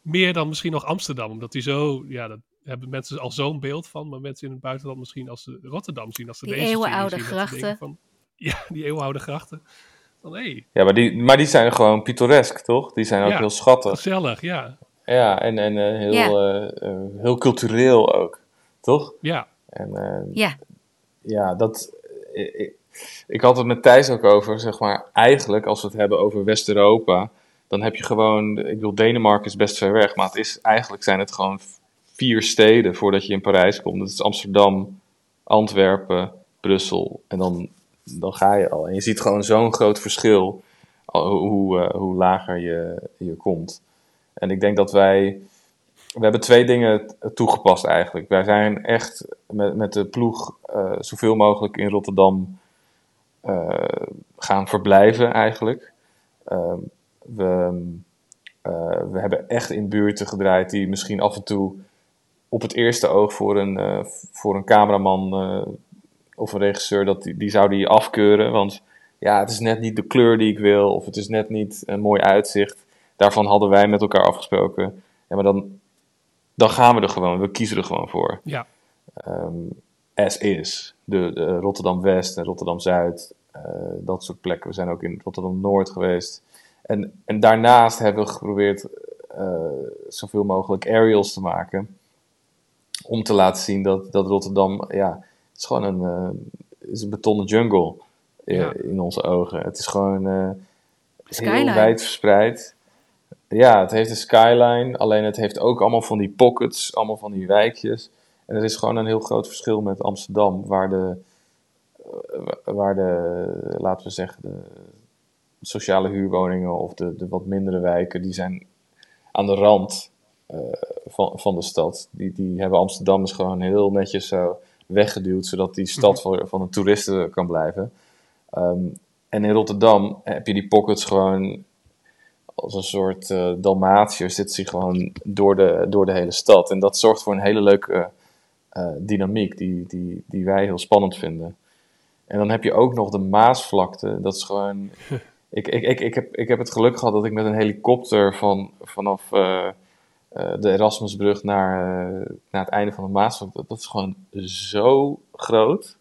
meer dan misschien nog Amsterdam, omdat die zo, ja, dat hebben mensen al zo'n beeld van, maar mensen in het buitenland misschien als ze Rotterdam zien, als ze Die deze eeuwenoude zien, grachten. Van, ja, die eeuwenoude grachten. Van, hé, Ja, maar die, maar die zijn gewoon pittoresk, toch? Die zijn ook Ja. heel schattig. gezellig, ja. Ja, en, en eh, heel, Ja. eh, eh, heel cultureel ook, toch? Ja, En Ja, ja, dat. Ik, ik- ik had het met Thijs ook over, zeg maar. Eigenlijk, als we het hebben over West-Europa, dan heb je gewoon. Ik bedoel, Denemarken is best ver weg, maar het is, eigenlijk zijn het gewoon vier steden voordat je in Parijs komt. Dat is Amsterdam, Antwerpen, Brussel. En dan, dan ga je al. En je ziet gewoon zo'n groot verschil hoe, eh, hoe lager je, je komt. En ik denk dat wij. We hebben twee dingen toegepast eigenlijk. Wij zijn echt met, met de ploeg eh, zoveel mogelijk in Rotterdam eh, gaan verblijven eigenlijk. Ehm, we, we hebben echt in buurten gedraaid die misschien af en toe op het eerste oog voor een, eh, voor een cameraman eh, of een regisseur, dat die, die zou die afkeuren. Want ja, het is net niet de kleur die ik wil, of het is net niet een mooi uitzicht. Daarvan hadden wij met elkaar afgesproken. Ja, maar dan, dan gaan we er gewoon, we kiezen er gewoon voor. ja. Ehm, as is. De, de Rotterdam West en Rotterdam Zuid, eh, dat soort plekken. We zijn ook in Rotterdam Noord geweest. En, en daarnaast hebben we geprobeerd eh, zoveel mogelijk aerials te maken. Om te laten zien dat, dat Rotterdam, ja, het is gewoon een, eh, is een betonnen jungle eh, Ja. in onze ogen. Het is gewoon eh, heel wijd verspreid. Ja, het heeft een skyline, alleen het heeft ook allemaal van die pockets, allemaal van die wijkjes. En er is gewoon een heel groot verschil met Amsterdam, waar de, waar de laten we zeggen, de sociale huurwoningen of de, de wat mindere wijken, die zijn aan de rand van, van de stad. Die, die hebben Amsterdam dus gewoon heel netjes zo weggeduwd, zodat die stad voor, van de toeristen kan blijven. Ehm, en in Rotterdam heb je die pockets gewoon als een soort eh Dalmatiër zit ze gewoon door de, door de hele stad. En dat zorgt voor een hele leuke eh, dynamiek die, die, die wij heel spannend vinden. En dan heb je ook nog de Maasvlakte. Dat is gewoon... Ik, ik, ik, ik, heb, ik heb het geluk gehad dat ik met een helikopter van, vanaf eh, eh, de Erasmusbrug naar, eh, naar het einde van de Maasvlakte... Dat is gewoon zo groot.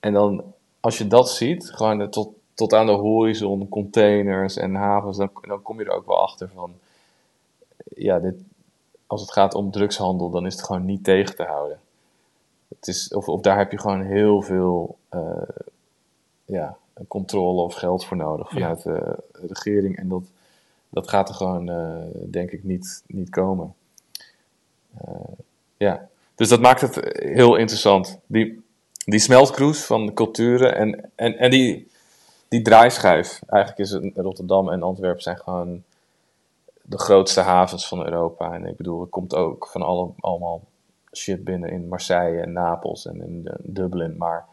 En dan, als je dat ziet, gewoon eh, tot, tot aan de horizon, containers en havens, dan, dan kom je er ook wel achter van, ja, dit, als het gaat om drugshandel, dan is het gewoon niet tegen te houden. Het is, of, of daar heb je gewoon heel veel ja, controle of geld voor nodig vanuit de regering. En dat, dat gaat er gewoon, eh, denk ik, niet, niet komen. Eh, ja, dus dat maakt het heel interessant. Die, die smeltkroes van de culturen en, en, en die, die draaischijf. Eigenlijk is het, Rotterdam en Antwerpen zijn gewoon de grootste havens van Europa. En ik bedoel, er komt ook van alle, allemaal shit binnen in Marseille en Napels en in eh, Dublin. Maar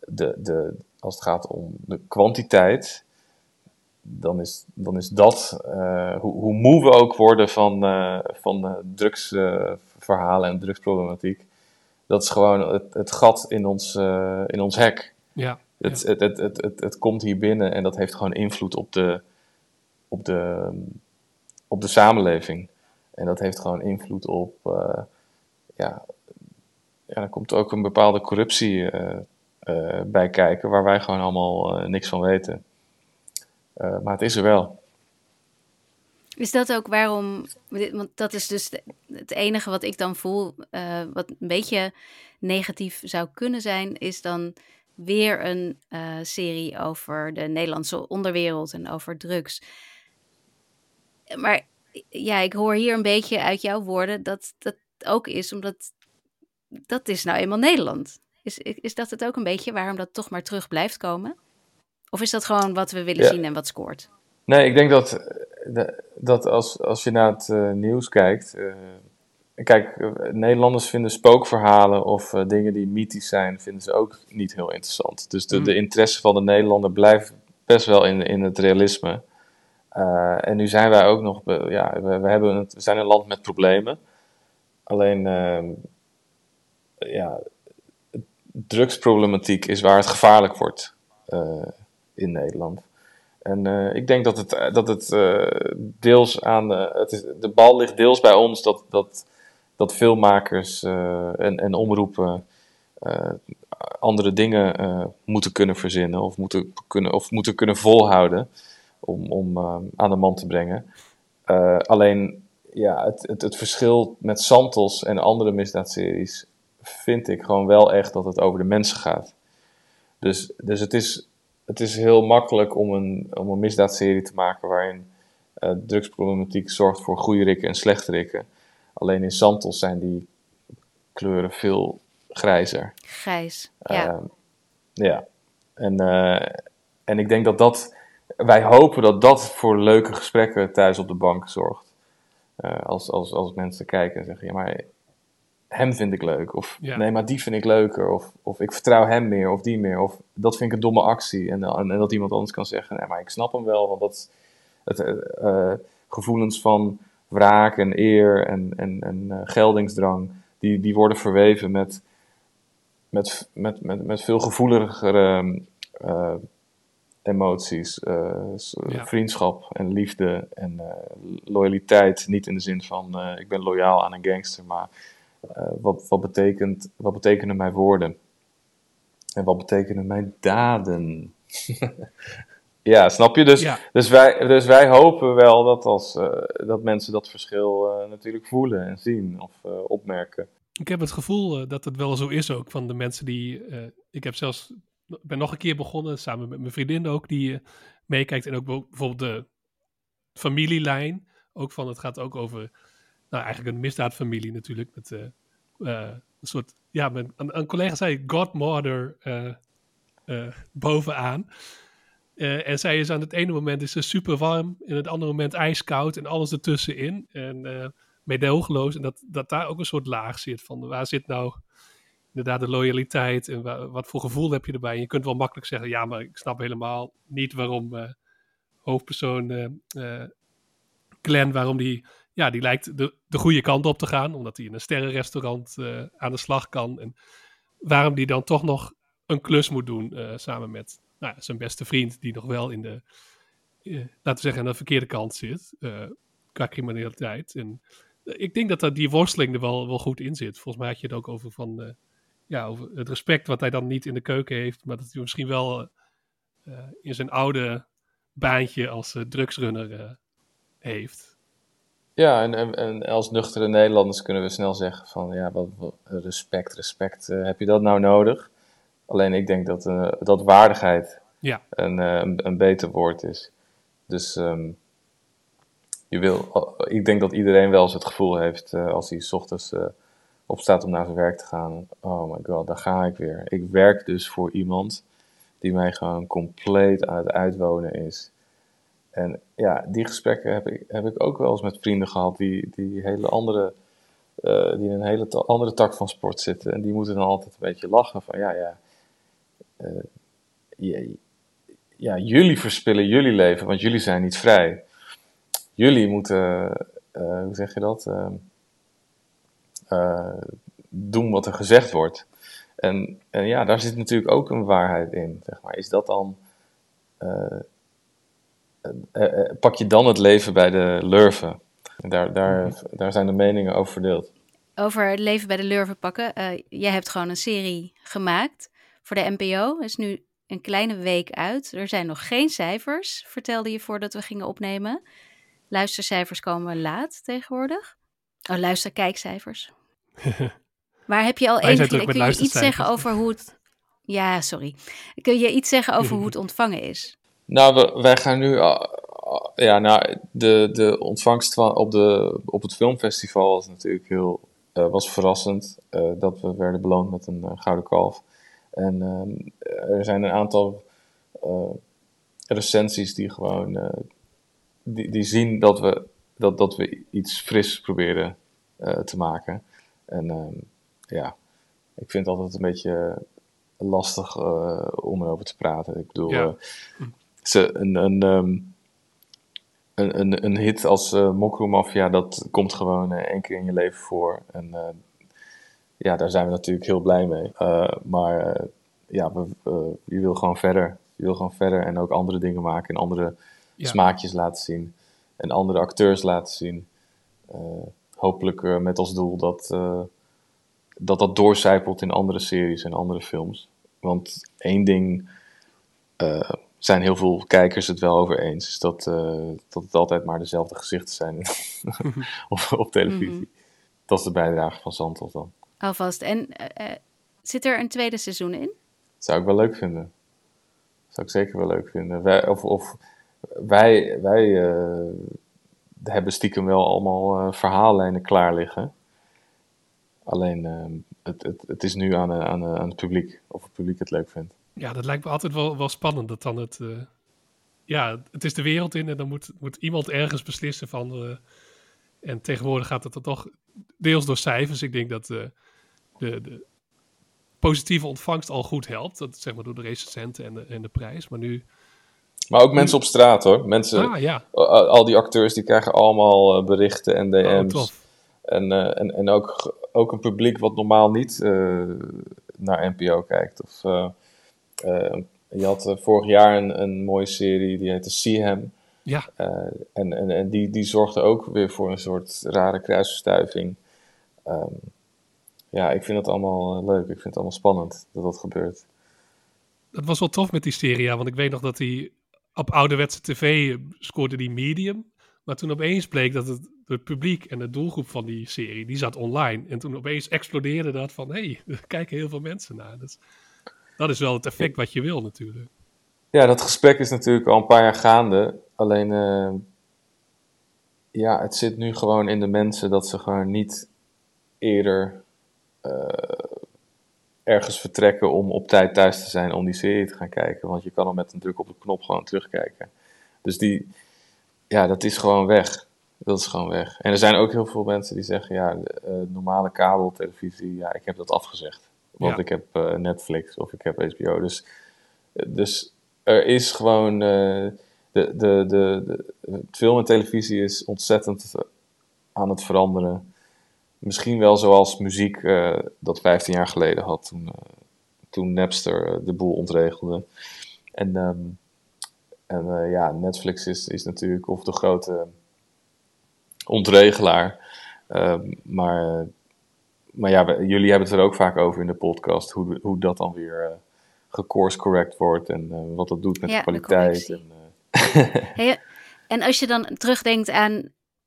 de, de, als het gaat om de kwantiteit, dan is, dan is dat, eh, hoe, hoe moe we ook worden van, eh, van eh, drugsverhalen en drugsproblematiek, dat is gewoon het, het gat in ons, in ons hek. Ja, Het, het, het, het, het, het komt hier binnen en dat heeft gewoon invloed op de, op de, op de samenleving. En dat heeft gewoon invloed op, eh, ja, ja, er komt ook een bepaalde corruptie bij kijken, waar wij gewoon allemaal niks van weten. Eh, maar het is er wel. Is dat ook waarom, want dat is dus het enige wat ik dan voel, eh, wat een beetje negatief zou kunnen zijn, is dan weer een eh, serie over de Nederlandse onderwereld en over drugs. Maar ja, ik hoor hier een beetje uit jouw woorden dat dat ook is omdat dat is nou eenmaal Nederland. Is, is dat het ook een beetje waarom dat toch maar terug blijft komen? Of is dat gewoon wat we willen Ja. zien en wat scoort? Nee, ik denk dat dat als, als je naar het uh, nieuws kijkt. Uh, kijk, Nederlanders vinden spookverhalen of dingen die mythisch zijn, vinden ze ook niet heel interessant. Dus de, de mm. interesse van de Nederlander blijft best wel in, in het realisme. en nu zijn wij ook nog, ja, we, we, hebben het, we zijn een land met problemen. Alleen, ehm, ja, drugsproblematiek is waar het gevaarlijk wordt in Nederland. En uh, ik denk dat het, eh, dat het uh, deels aan. Uh, het is, de bal ligt deels bij ons dat, dat, dat filmmakers en, en omroepen andere dingen moeten kunnen verzinnen of moeten kunnen, of moeten kunnen volhouden om, om aan de man te brengen. alleen ja, het, het, het verschil met Santos en andere misdaadseries vind ik gewoon wel echt dat het over de mensen gaat. Dus, dus het is het is heel makkelijk om een, om een misdaadserie te maken waarin uh, drugsproblematiek zorgt voor goede rikken en slechte rikken. Alleen in Santos zijn die kleuren veel grijzer. Grijs, ja. Uh, ja, en, uh, en ik denk dat dat, wij hopen dat dat voor leuke gesprekken thuis op de bank zorgt. Uh, als, als, als mensen kijken en zeggen, ja maar hem vind ik leuk. Of nee, maar die vind ik leuker. Of, of ik vertrouw hem meer of die meer. Of dat vind ik een domme actie. En, en, en dat iemand anders kan zeggen, nee, maar ik snap hem wel. Want dat het, uh, gevoelens van wraak en eer en, en, en uh, geldingsdrang, die, die worden verweven met, met, met, met, met veel gevoeligere uh, emoties. Ja. Vriendschap en liefde en loyaliteit. Niet in de zin van ik ben loyaal aan een gangster, maar wat, wat, betekent, wat betekenen mijn woorden? En wat betekenen mijn daden? ja, snap je? Dus, dus, wij, dus wij hopen wel dat, als, uh, dat mensen dat verschil uh, natuurlijk voelen en zien of opmerken. Ik heb het gevoel dat het wel zo is ook van de mensen die. ik heb zelfs. ben nog een keer begonnen samen met mijn vriendin ook, die meekijkt. En ook bijvoorbeeld de familielijn. Ook van het gaat ook over nou, eigenlijk een misdaadfamilie natuurlijk. Met uh, uh, een soort, ja, een, een, collega zei godmother uh, bovenaan. en zij is aan het ene moment is ze super warm, in het andere moment ijskoud en alles ertussenin. En meedogenloos. En dat, dat daar ook een soort laag zit van waar zit nou inderdaad de loyaliteit en wat voor gevoel heb je erbij. En je kunt wel makkelijk zeggen, ja, maar ik snap helemaal niet waarom hoofdpersoon Glenn, waarom die ja, die lijkt de, de goede kant op te gaan, omdat hij in een sterrenrestaurant uh, aan de slag kan. En waarom die dan toch nog een klus moet doen uh, samen met nou, zijn beste vriend, die nog wel in de, uh, laten we zeggen, aan de verkeerde kant zit, qua criminaliteit. En ik denk dat dat die worsteling er wel, wel goed in zit. Volgens mij had je het ook over van, ja, over het respect wat hij dan niet in de keuken heeft, maar dat hij misschien wel in zijn oude baantje als drugsrunner heeft. Ja, en, en, en, als nuchtere Nederlanders kunnen we snel zeggen van ja, wat, respect, respect, uh, heb je dat nou nodig? Alleen ik denk dat, uh, dat waardigheid ja. een, uh, een, een, beter woord is. Dus um, je wil, ik denk dat iedereen wel eens het gevoel heeft als hij s ochtends opstaat om naar zijn werk te gaan. Oh my god, daar ga ik weer. Ik werk dus voor iemand die mij gewoon compleet aan het uitwonen is. En ja, die gesprekken heb ik, heb ik ook wel eens met vrienden gehad die, die, hele andere, uh, die in een hele andere tak van sport zitten. En die moeten dan altijd een beetje lachen van ja, ja, uh, ja, jullie verspillen jullie leven, want jullie zijn niet vrij. Jullie moeten, uh, hoe zeg je dat, doen wat er gezegd wordt. En, en ja, daar zit natuurlijk ook een waarheid in, zeg maar. Is dat dan pak je dan het leven bij de lurven. Daar, daar, daar zijn de meningen over verdeeld. Over het leven bij de lurven pakken. Uh, jij hebt gewoon een serie gemaakt voor de NPO. Is nu een kleine week uit. Er zijn nog geen cijfers, vertelde je voordat we gingen opnemen. Luistercijfers komen laat tegenwoordig. Oh, luister, kijkcijfers. maar heb je al enige... Kun je iets zeggen over hoe het... Ja, sorry. Kun je iets zeggen over hoe het ontvangen is? Nou, wij gaan nu. Uh, ja, nou, de, de ontvangst van, op, de, op het filmfestival was natuurlijk heel uh, was verrassend. Dat we werden beloond met een gouden kalf. En ehm, er zijn een aantal recensies die gewoon die, die zien dat we, dat, dat we iets fris proberen eh, te maken. En ehm, ja, ik vind het altijd een beetje lastig uh, om erover te praten. Ik bedoel, Ja. eh, ze, een, een, ehm, een, een, een hit als uh, Mokro Mafia, dat komt gewoon eh, één keer in je leven voor. En eh, ja, daar zijn we natuurlijk heel blij mee. Maar ja, we, je wil gewoon verder. Je wil gewoon verder en ook andere dingen maken en andere Ja. smaakjes laten zien. En andere acteurs laten zien. Hopelijk met als doel dat, dat dat doorcijpelt in andere series en andere films. Want één ding zijn heel veel kijkers het wel over eens. Is dat, eh, dat het altijd maar dezelfde gezichten zijn op, op televisie. Mhm. Dat is de bijdrage van Santos dan. Alvast. En eh, eh, zit er een tweede seizoen in? Zou ik wel leuk vinden. Zou ik zeker wel leuk vinden. Wij, of, of wij, wij hebben stiekem wel allemaal verhaallijnen klaar liggen. Alleen eh, het, het, het is nu aan, aan, aan het publiek. Of het publiek het leuk vindt. Ja, dat lijkt me altijd wel, wel spannend. Dat dan het. eh, ja, het is de wereld in en dan moet, moet iemand ergens beslissen van. eh, en tegenwoordig gaat het dan toch deels door cijfers. Ik denk dat eh, de, de positieve ontvangst al goed helpt. Dat zeg maar door de recensenten en de, en de prijs. Maar nu. Maar ook mensen op straat hoor. Mensen, Ah ja, al- die acteurs die krijgen allemaal berichten en oh, DM's. tof. En, en, en ook, ook een publiek wat normaal niet naar NPO kijkt. Of, je had eh, vorig jaar een, een mooie serie die heette See Hem. Ja, Eh, en en, en die, die zorgde ook weer voor een soort rare kruisverstuiving. Ehm, ja, ik vind het allemaal eh, leuk. Ik vind het allemaal spannend dat dat gebeurt. dat was wel tof met die serie. Ja, want ik weet nog dat hij op ouderwetse tv scoorde die medium. Maar toen opeens bleek dat het, het publiek en de doelgroep van die serie, die zat online. En toen opeens explodeerde dat van, hé, hey, er kijken heel veel mensen naar. Dus, dat is wel het effect wat je wil natuurlijk. Ja, dat gesprek is natuurlijk al een paar jaar gaande. Alleen, eh, ja, het zit nu gewoon in de mensen dat ze gewoon niet eerder eh, ergens vertrekken om op tijd thuis te zijn om die serie te gaan kijken. Want je kan hem met een druk op de knop gewoon terugkijken. Dus die, ja, dat is gewoon weg. Dat is gewoon weg. En er zijn ook heel veel mensen die zeggen, ja, eh, normale kabeltelevisie, ja, ik heb dat afgezegd. Want Ja. ik heb eh, Netflix of ik heb HBO. Dus, dus er is gewoon, eh, de, de, de, de, film en televisie is ontzettend aan het veranderen. Misschien wel zoals muziek eh, dat 15 jaar geleden had, toen, eh, toen Napster eh, de boel ontregelde. En, ehm, en eh, ja, Netflix is, is natuurlijk of de grote ontregelaar. Ehm, maar, maar ja, we- jullie hebben het er ook vaak over in de podcast, hoe, hoe dat dan weer gecourse correct wordt en eh, wat dat doet met Ja, de de kwaliteit. correctie. en, eh, Hey, en als je dan terugdenkt aan,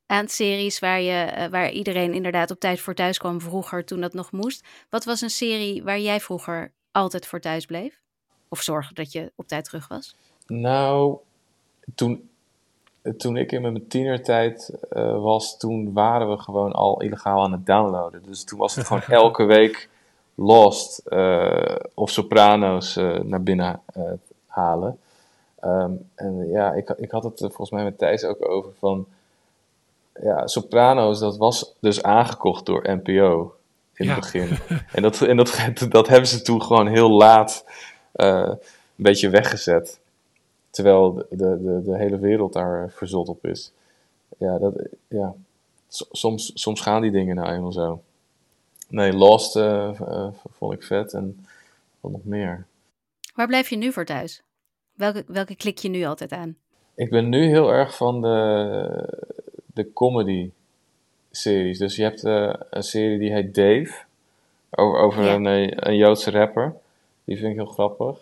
aan series waar, je, waar iedereen inderdaad op tijd voor thuis kwam vroeger toen dat nog moest. Wat was een serie waar jij vroeger altijd voor thuis bleef? Of zorgde dat je op tijd terug was? Nou, toen, toen ik in mijn tienertijd eh, was, toen waren we gewoon al illegaal aan het downloaden. Dus toen was het gewoon elke week Lost eh, of Sopranos eh, naar binnen eh, halen. Ehm, en ja, ik, ik had het volgens mij met Thijs ook over van... Ja, Sopranos, dat was dus aangekocht door NPO in Ja. het begin. En, dat, en dat, dat hebben ze toen gewoon heel laat eh, een beetje weggezet. Terwijl de, de, de, hele wereld daar eh, verzot op is. Ja, dat, ja. Soms, soms gaan die dingen nou eenmaal zo. Nee, Lost eh, eh, vond ik vet en wat nog meer. Waar blijf je nu voor thuis? Welke, welke klik je nu altijd aan? Ik ben nu heel erg van de, de comedy series. Dus je hebt een serie die heet Dave. Over, over Ja. een, een Joodse rapper. Die vind ik heel grappig.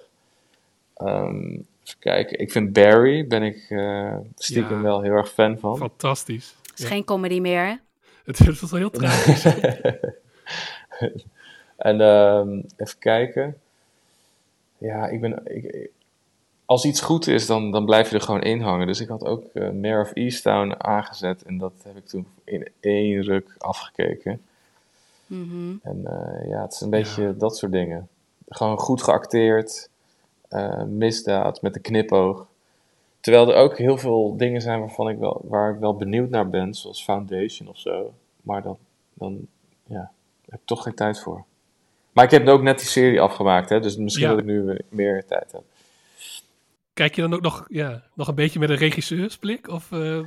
Ehm, even kijken. Ik vind Barry, ben ik eh, stiekem Ja. wel heel erg fan van. Fantastisch. Het is Ja. geen comedy meer, hè? Het, was wel heel tragisch. En ehm, even kijken. Ja, ik ben. Ik, als iets goed is, dan, dan blijf je er gewoon in hangen. Dus ik had ook eh Mayor of Easttown aangezet. En dat heb ik toen in één ruk afgekeken. Mhm. En eh, ja, het is een beetje dat soort dingen. Gewoon goed geacteerd. Eh, misdaad met een knipoog. Terwijl er ook heel veel dingen zijn waarvan ik wel, waar ik wel benieuwd naar ben, zoals Foundation of zo. Maar dan, dan ja, heb ik toch geen tijd voor. Maar ik heb ook net die serie afgemaakt, hè, dus misschien Ja. dat ik nu meer tijd heb. Kijk je dan ook nog, ja, nog een beetje met een regisseursblik? Of eh,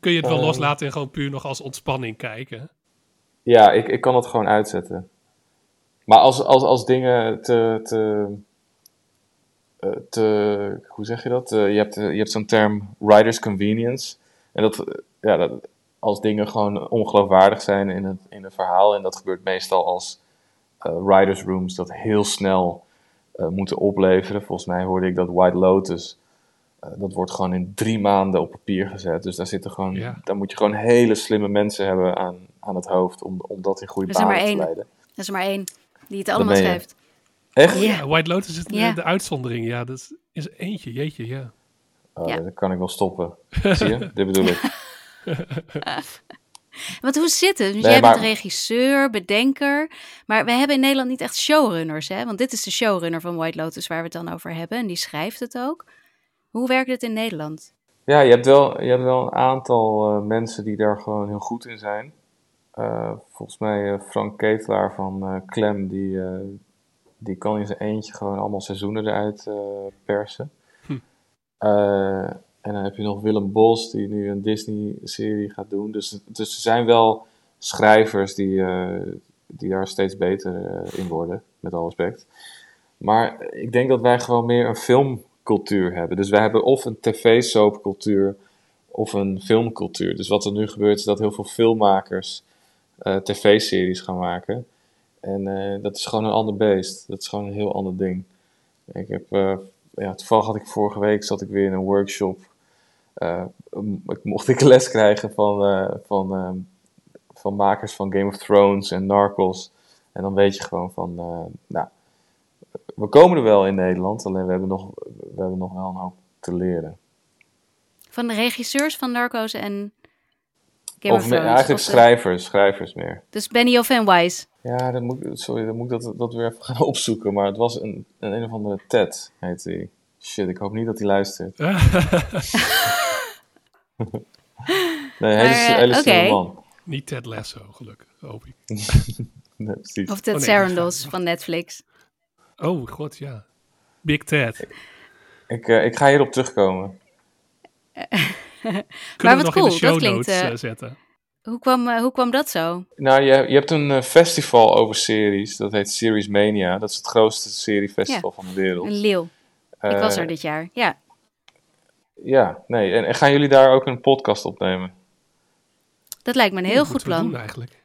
kun je het wel Ehm. loslaten en gewoon puur nog als ontspanning kijken? Ja, ik, ik kan het gewoon uitzetten. Maar als, als, als dingen te, te, eh, te. Hoe zeg je dat? Eh, je hebt, eh, je hebt zo'n term writer's convenience. En dat, eh, ja, dat, als dingen gewoon ongeloofwaardig zijn in het, in een verhaal. En dat gebeurt meestal als eh, writers' rooms dat heel snel eh, moeten opleveren. Volgens mij hoorde ik dat White Lotus. eh, dat wordt gewoon in drie maanden op papier gezet. Dus daar, zitten gewoon, Ja. daar moet je gewoon hele slimme mensen hebben aan, aan het hoofd. Om, om dat in goede banen maar te één. leiden. Er is er maar één die het allemaal schrijft. Echt? Ja. White Lotus is de, Ja. de uitzondering. Ja, dat is, is eentje, jeetje, ja. Oh, Ja. Dan kan ik wel stoppen. Zie je? Dit bedoel ik. Want hoe zit het? Dus Nee, jij maar- bent regisseur, bedenker. Maar we hebben in Nederland niet echt showrunners, hè? Want dit is de showrunner van White Lotus waar we het dan over hebben. En die schrijft het ook. Hoe werkt het in Nederland? Ja, je hebt wel, je hebt wel een aantal eh, mensen die daar gewoon heel goed in zijn. Eh, volgens mij eh, Frank Ketelaar van eh Clem, die, eh, die kan in zijn eentje gewoon allemaal seizoenen eruit eh, persen. Hm. Eh, en dan heb je nog Willem Bos, die nu een Disney-serie gaat doen. Dus, dus er zijn wel schrijvers die, eh, die daar steeds beter in worden, met alle respect. Maar ik denk dat wij gewoon meer een filmcultuur hebben. Dus wij hebben of een tv-soapcultuur of een filmcultuur. Dus wat er nu gebeurt is dat heel veel filmmakers tv-series gaan maken. En eh, dat is gewoon een ander beest. Dat is gewoon een heel ander ding. Ik heb, eh, ja, toevallig had ik vorige week zat ik weer in een workshop. Eh, mocht ik les krijgen van, van, van makers van Game of Thrones en Narcos. En dan weet je gewoon van, nou, we komen er wel in Nederland, alleen we hebben nog, we hebben nog wel een hoop te leren. Van de regisseurs van Narcos en Game of of me- Thrones? eigenlijk Of de- schrijvers, schrijvers meer. Dus Benioff en Wise. Ja, dan moet, ik- sorry, dan moet ik dat, dat weer even gaan opzoeken. Maar het was een, een, een of andere Ted, heet hij. Shit, ik hoop niet dat hij luistert. Nee, hele, Maar, eh, hele slimme oké. man. Niet Ted Lasso, gelukkig, hoop ik. Nee, precies. Of Ted Oh, nee, Sarandos van Netflix. Oh, god, ja. Big Ted. Ik, eh, ik ga hierop terugkomen. Kunnen wat we nog cool, in de show dat klinkt, notes eh, eh, zetten. Hoe kwam, eh, hoe kwam dat zo? Nou, je, je hebt een festival over series. Dat heet Series Mania. Dat is het grootste seriefestival van de wereld. Een leeuw. Ik was er dit jaar. Ja. Ja, nee. En, en gaan jullie daar ook een podcast opnemen? Dat lijkt me een heel goed plan. doen eigenlijk.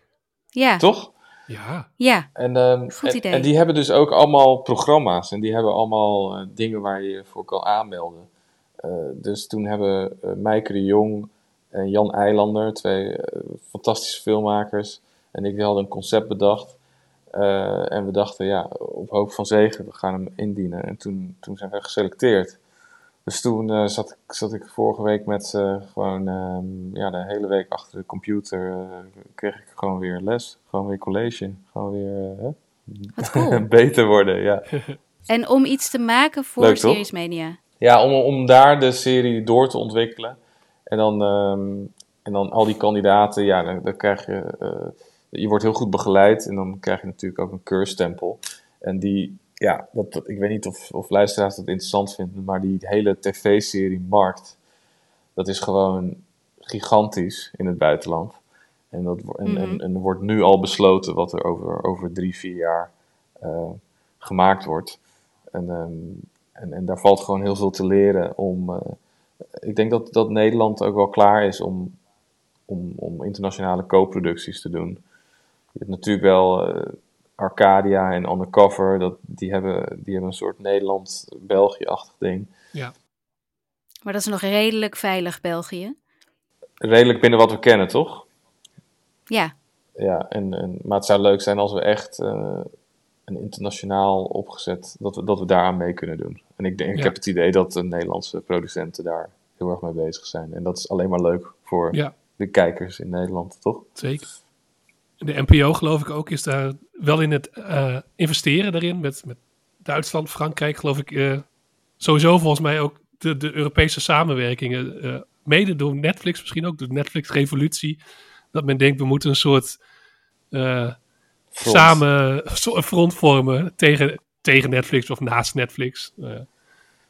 Ja. Toch? Ja. Ja. En, ehm, Goed en- idee. En, die hebben dus ook allemaal programma's. En die hebben allemaal dingen waar je je voor kan aanmelden. Eh, dus toen hebben uh, Meike de Jong en Jan Eilander, twee eh, fantastische filmmakers, en ik hadden een concept bedacht. Eh, en we dachten, ja, op hoop van zegen, we gaan hem indienen. En toen, toen zijn we geselecteerd. Dus toen eh, zat, ik, zat ik vorige week met ze gewoon ehm, ja, de hele week achter de computer. eh, kreeg ik gewoon weer les, gewoon weer college. Gewoon weer eh, cool. beter worden, ja. En om iets te maken voor Leuk, toch? Ja, om, om daar de serie door te ontwikkelen. En dan, ehm, en dan al die kandidaten, ja, dan, dan krijg je... eh, je wordt heel goed begeleid en dan krijg je natuurlijk ook een keurstempel. En die, ja, dat, dat, ik weet niet of, of luisteraars dat interessant vinden, maar die hele tv-serie Markt, dat is gewoon gigantisch in het buitenland. En, dat, en, Mhm. en, en er wordt nu al besloten wat er over, over drie, vier jaar eh, gemaakt wordt. En, ehm, en, en daar valt gewoon heel veel te leren om. eh, ik denk dat, dat Nederland ook wel klaar is om, om, om internationale co-producties te doen. Je hebt natuurlijk wel eh, Arcadia en Undercover, dat, die, hebben, die hebben een soort Nederland-België-achtig ding. Ja. Maar dat is nog redelijk veilig, België. Redelijk binnen wat we kennen, toch? Ja. Ja, en, en, maar het zou leuk zijn als we echt eh, een internationaal opgezet, dat we, dat we daaraan mee kunnen doen. En ik, denk, ik Ja. heb het idee dat de Nederlandse producenten daar heel erg mee bezig zijn. En dat is alleen maar leuk voor Ja, de kijkers in Nederland, toch? zeker. De NPO, geloof ik ook, is daar wel in het eh, investeren daarin. Met, met Duitsland, Frankrijk, geloof ik. eh, sowieso volgens mij ook de, de Europese samenwerkingen, uh, mede door Netflix, misschien ook de Netflix-revolutie, dat men denkt we moeten een soort uh, front. samen een front vormen tegen, tegen Netflix of naast Netflix. Uh,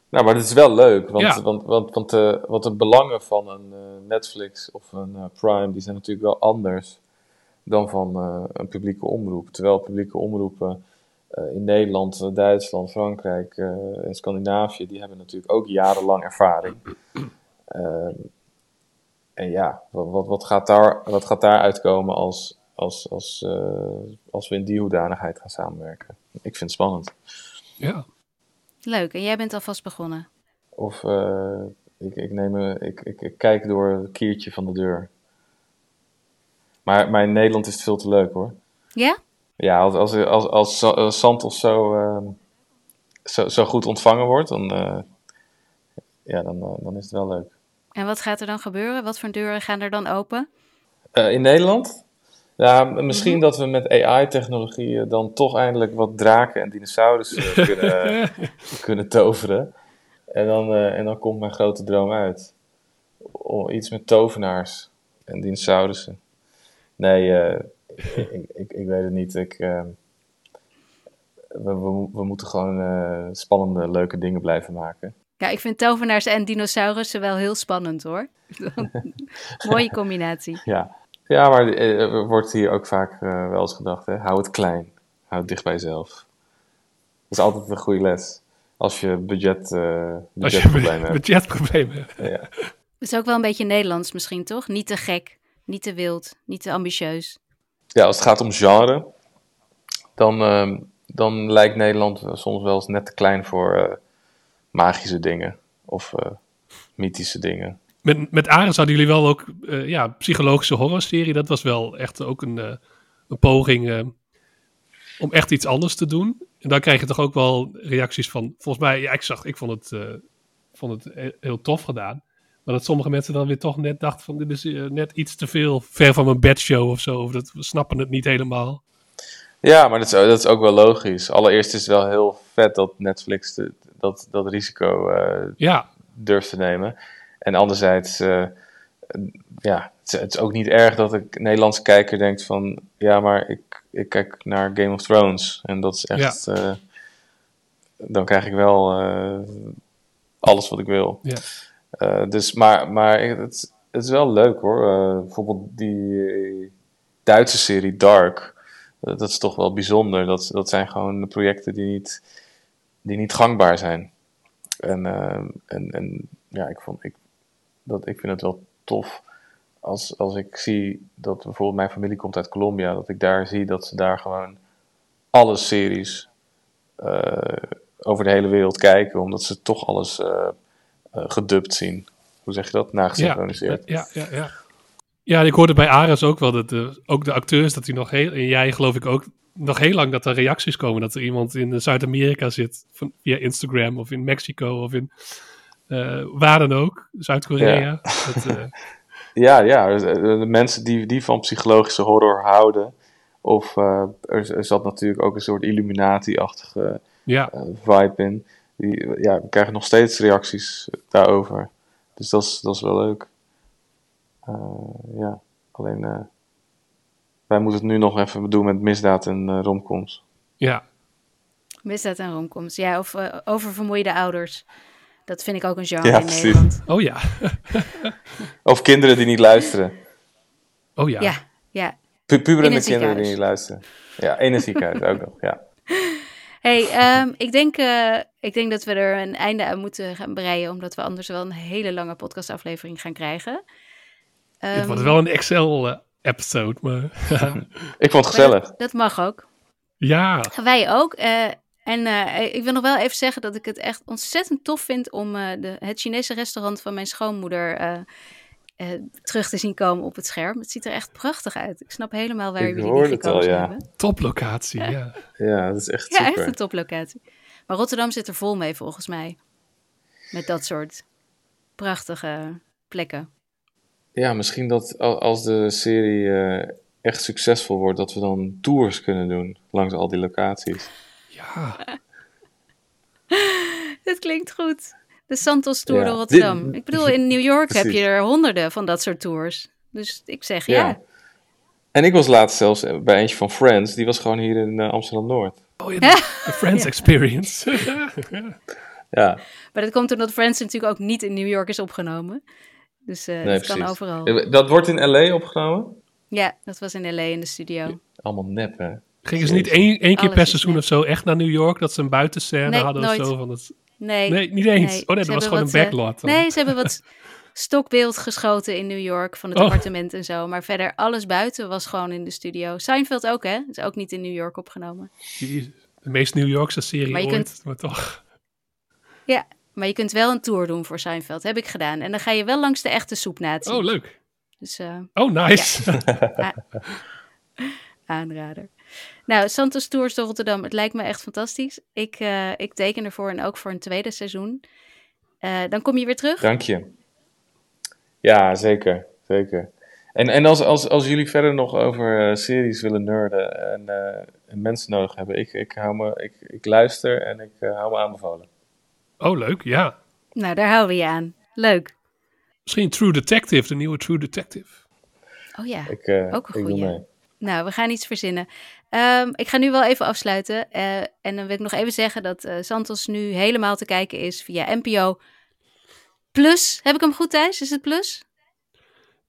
nou, maar het is wel leuk, want, ja. want, want, want, uh, want de belangen van een Netflix of een Prime, die zijn natuurlijk wel anders dan van een publieke omroep. Terwijl publieke omroepen in Nederland, Duitsland, Frankrijk en Scandinavië, die hebben natuurlijk ook jarenlang ervaring. Ehm, en ja, wat, wat, gaat daar, wat gaat daar uitkomen als, als, als, uh, als we in die hoedanigheid gaan samenwerken? Ik vind het spannend. Ja. Leuk, en jij bent alvast begonnen? Of uh, ik, ik, neem een, ik, ik, ik, kijk door het kiertje van de deur. Maar, maar in Nederland is het veel te leuk hoor. Ja? Ja, als, als, als, als, als Santos zo, uh, zo, zo goed ontvangen wordt, dan, ja, dan, dan is het wel leuk. En wat gaat er dan gebeuren? Wat voor deuren gaan er dan open? Uh, in Nederland? Ja, misschien -hmm. dat we met AI-technologie dan toch eindelijk wat draken en dinosaurussen kunnen, kunnen toveren. En dan, uh, en dan komt mijn grote droom uit. Oh, iets met tovenaars en dinosaurussen. Nee, uh, ik, ik, ik, weet het niet. Ik, we, we, we, moeten gewoon spannende, leuke dingen blijven maken. Ja, ik vind tovenaars en dinosaurussen wel heel spannend hoor. Mooie combinatie. Ja, ja maar er wordt hier ook vaak uh, wel eens gedacht, hè? hou het klein. Hou het dicht bij jezelf. Dat is altijd een goede les. Als je budget, uh, budgetproblemen hebt. Budgetproblemen. Ja. Dat is ook wel een beetje Nederlands misschien, toch? Niet te gek, niet te wild, niet te ambitieus. Ja, als het gaat om genre, dan, uh, dan lijkt Nederland soms wel eens net te klein voor uh, magische dingen of uh, mythische dingen. Met, met Ares hadden jullie wel ook uh, ja, psychologische horrorserie. Dat was wel echt ook een, uh, een poging om echt iets anders te doen. En dan krijg je toch ook wel reacties van, volgens mij, ja, ik zag, ik vond het, vond het heel tof gedaan. Maar dat sommige mensen dan weer toch net dachten van, dit is net iets te veel ver van mijn bedshow of zo. Of dat, we snappen het niet helemaal. Ja, maar dat is, dat is ook wel logisch. Allereerst is het wel heel vet dat Netflix de, dat, dat risico ja. durft te nemen. En anderzijds, uh, ja, het, het, is ook niet erg dat een Nederlandse kijker denkt van, ja, maar ik, ik kijk naar Game of Thrones. En dat is echt, ja. uh, dan krijg ik wel alles wat ik wil. Ja. dus, maar, maar het, het is wel leuk hoor. bijvoorbeeld die Duitse serie Dark dat is toch wel bijzonder. Dat, dat zijn gewoon projecten die niet, die niet gangbaar zijn. En, uh, en, en ja, ik, vond, ik, dat, ik vind het wel tof als, als ik zie dat bijvoorbeeld mijn familie komt uit Colombia, dat ik daar zie dat ze daar gewoon alle series uh, over de hele wereld kijken, omdat ze toch alles uh, gedubt zien. Hoe zeg je dat? Nagesynchroniseerd. Ja, ja, ja. ja. Ja, ik hoorde bij Ares ook wel dat de, ook de acteurs, dat die nog heel, en jij geloof ik ook, nog heel lang dat er reacties komen. Dat er iemand in Zuid-Amerika zit, van, via Instagram of in Mexico of in waar dan ook, Zuid-Korea. Ja. Dat, uh... ja, ja, de mensen die, die van psychologische horror houden. Of uh, er, er, zat natuurlijk ook een soort Illuminati-achtige ja. vibe in. Die, ja, we krijgen nog steeds reacties daarover. Dus dat is, dat is wel leuk. Uh, ja, alleen uh, wij moeten het nu nog even doen met misdaad en uh, romcoms. Ja. Misdaad en romcoms, ja, of oververmoeide ouders. Dat vind ik ook een genre ja, in precies. Nederland. Oh ja. of kinderen die niet luisteren. Oh ja. Ja, ja. Pu puberende kinderen die niet luisteren. Ja, in een ziekenhuis ook nog, ja. Hey, um, ik, denk, uh, ik denk dat we er een einde aan moeten gaan breien, omdat we anders wel een hele lange podcastaflevering gaan krijgen. Um, Dit wordt wel een Excel-episode, maar... ik vond het gezellig. Dat, dat, mag ook. Ja. Wij ook. Uh, en uh, ik wil nog wel even zeggen dat ik het echt ontzettend tof vind om uh, de, het Chinese restaurant van mijn schoonmoeder terug te zien komen op het scherm. Het ziet er echt prachtig uit. Ik snap helemaal waar jullie die gekozen ja. hebben. Toplocatie, ja. ja. Ja, dat is echt ja, super. echt een toplocatie. Maar Rotterdam zit er vol mee volgens mij. Met dat soort prachtige plekken. Ja, misschien dat als de serie uh, echt succesvol wordt, dat we dan tours kunnen doen langs al die locaties. Ja. dat klinkt goed. De Santos Tour Ja, door Rotterdam. ik bedoel, in New York heb je er honderden van dat soort tours. Dus ik zeg ja. Ja. En ik was laatst zelfs bij eentje van Friends. Die was gewoon hier in eh, Amsterdam-Noord. Oh ja, de, de Friends Experience. Ja, Maar dat komt omdat Friends natuurlijk ook niet in New York is opgenomen. Dus eh nee, het kan overal. Eh, Dat wordt in L.A. opgenomen? Ja, dat was in LA in de studio. Allemaal nep, hè? Gingen ze niet één, één keer per seizoen of zo echt naar New York? Dat ze een buitenscène Nee, hadden nooit. of zo? Van het... Nee, Nee, niet eens. nee, oh nee, dat was gewoon een wat, eh, backlot. dan. Nee, ze hebben wat stokbeeld geschoten in New York van het Oh. appartement en zo. Maar verder, alles buiten was gewoon in de studio. Seinfeld ook, hè? Is ook niet in New York opgenomen. De meest New Yorkse serie Maar je ooit. kunt- Maar toch. Ja, maar je kunt wel een tour doen voor Seinfeld. Heb ik gedaan. En dan ga je wel langs de echte soepnatie. Oh, leuk. Dus eh, Oh, nice. aanrader. Nou, Santos Tours door Rotterdam. Het lijkt me echt fantastisch. Ik, eh, ik teken ervoor en ook voor een tweede seizoen. Eh, dan kom je weer terug. Dank je. Ja, zeker. zeker. En, en als, als, als jullie verder nog over eh, series willen nerden en, eh, en mensen nodig hebben, ik, ik, hou me, ik, ik luister en ik eh, hou me aanbevolen. oh, leuk. Ja. Nou, daar houden we je aan. Leuk. Misschien True Detective, de nieuwe True Detective. Oh ja. Ik, eh, Ook een mee. Nou, we gaan iets verzinnen. Ehm, ik ga nu wel even afsluiten. eh, en dan wil ik nog even zeggen dat eh, Santos nu helemaal te kijken is via NPO Plus. Heb ik hem goed, Thijs? Is het Plus?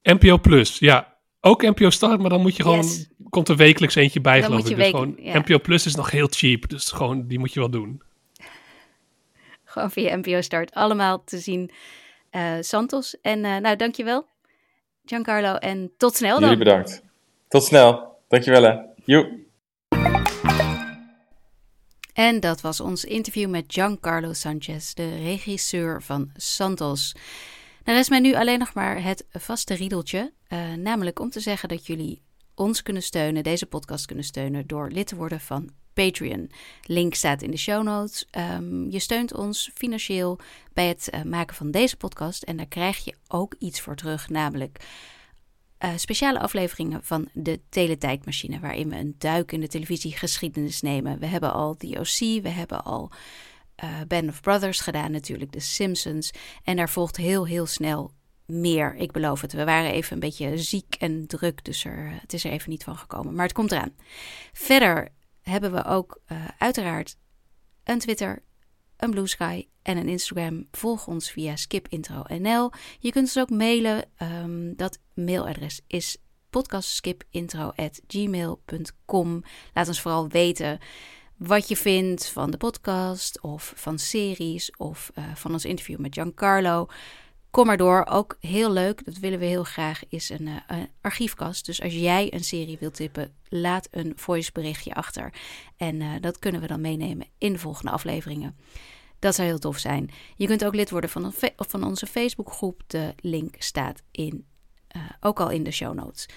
NPO Plus, ja. Ook NPO Start, maar dan moet je gewoon... Yes. Komt er wekelijks eentje bij, Dan geloof moet ik. je Dus weken- gewoon, ja. NPO Plus is nog heel cheap, dus gewoon, die moet je wel doen. Gewoon via NPO Start. Allemaal te zien. eh, Santos. En eh, nou, dankjewel. Giancarlo. En tot snel dan. Jullie bedankt. Tot snel. Dankjewel hè. Joe. En dat was ons interview met Giancarlo Sanchez, de regisseur van Santos. Er is mij nu alleen nog maar het vaste riedeltje, eh, namelijk om te zeggen dat jullie ons kunnen steunen, deze podcast kunnen steunen, door lid te worden van Patreon. Link staat in de show notes. Ehm, je steunt ons financieel bij het eh, maken van deze podcast en daar krijg je ook iets voor terug, namelijk eh, speciale afleveringen van de Teletijdmachine, waarin we een duik in de televisiegeschiedenis nemen. We hebben al The OC, we hebben al eh Band of Brothers gedaan, natuurlijk The Simpsons. En daar volgt heel, heel snel meer. Ik beloof het. We waren even een beetje ziek en druk, dus er, het is er even niet van gekomen. Maar het komt eraan. Verder hebben we ook eh, uiteraard een Twitter, een Blue Sky en een Instagram. Volg ons via skipintro.nl. Je kunt ons ook mailen. ehm, dat mailadres is podcastskipintro.gmail.com. Laat ons vooral weten wat je vindt van de podcast of van series of eh, van ons interview met Giancarlo. Kom maar door. Ook heel leuk, dat willen we heel graag, is een, eh, een archiefkast. Dus als jij een serie wilt tippen, laat een voiceberichtje achter. En eh, dat kunnen we dan meenemen in de volgende afleveringen. Dat zou heel tof zijn. Je kunt ook lid worden van, van onze Facebookgroep. De link staat in, eh, ook al in de show notes.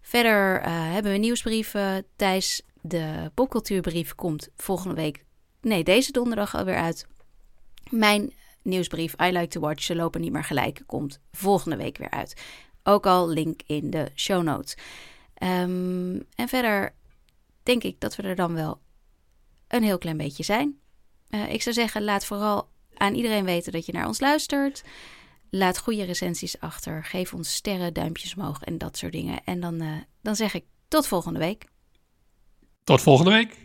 Verder hebben we nieuwsbrieven. Thijs, de popcultuurbrief komt volgende week, nee, deze donderdag alweer uit. Mijn nieuwsbrief I Like to Watch, ze lopen niet meer gelijk, komt volgende week weer uit. Ook al link in de show notes. Ehm, en verder denk ik dat we er dan wel een heel klein beetje zijn. Eh, ik zou zeggen, laat vooral aan iedereen weten dat je naar ons luistert. Laat goede recensies achter. Geef ons sterren, duimpjes omhoog en dat soort dingen. En dan, eh, dan zeg ik tot volgende week. Tot volgende week.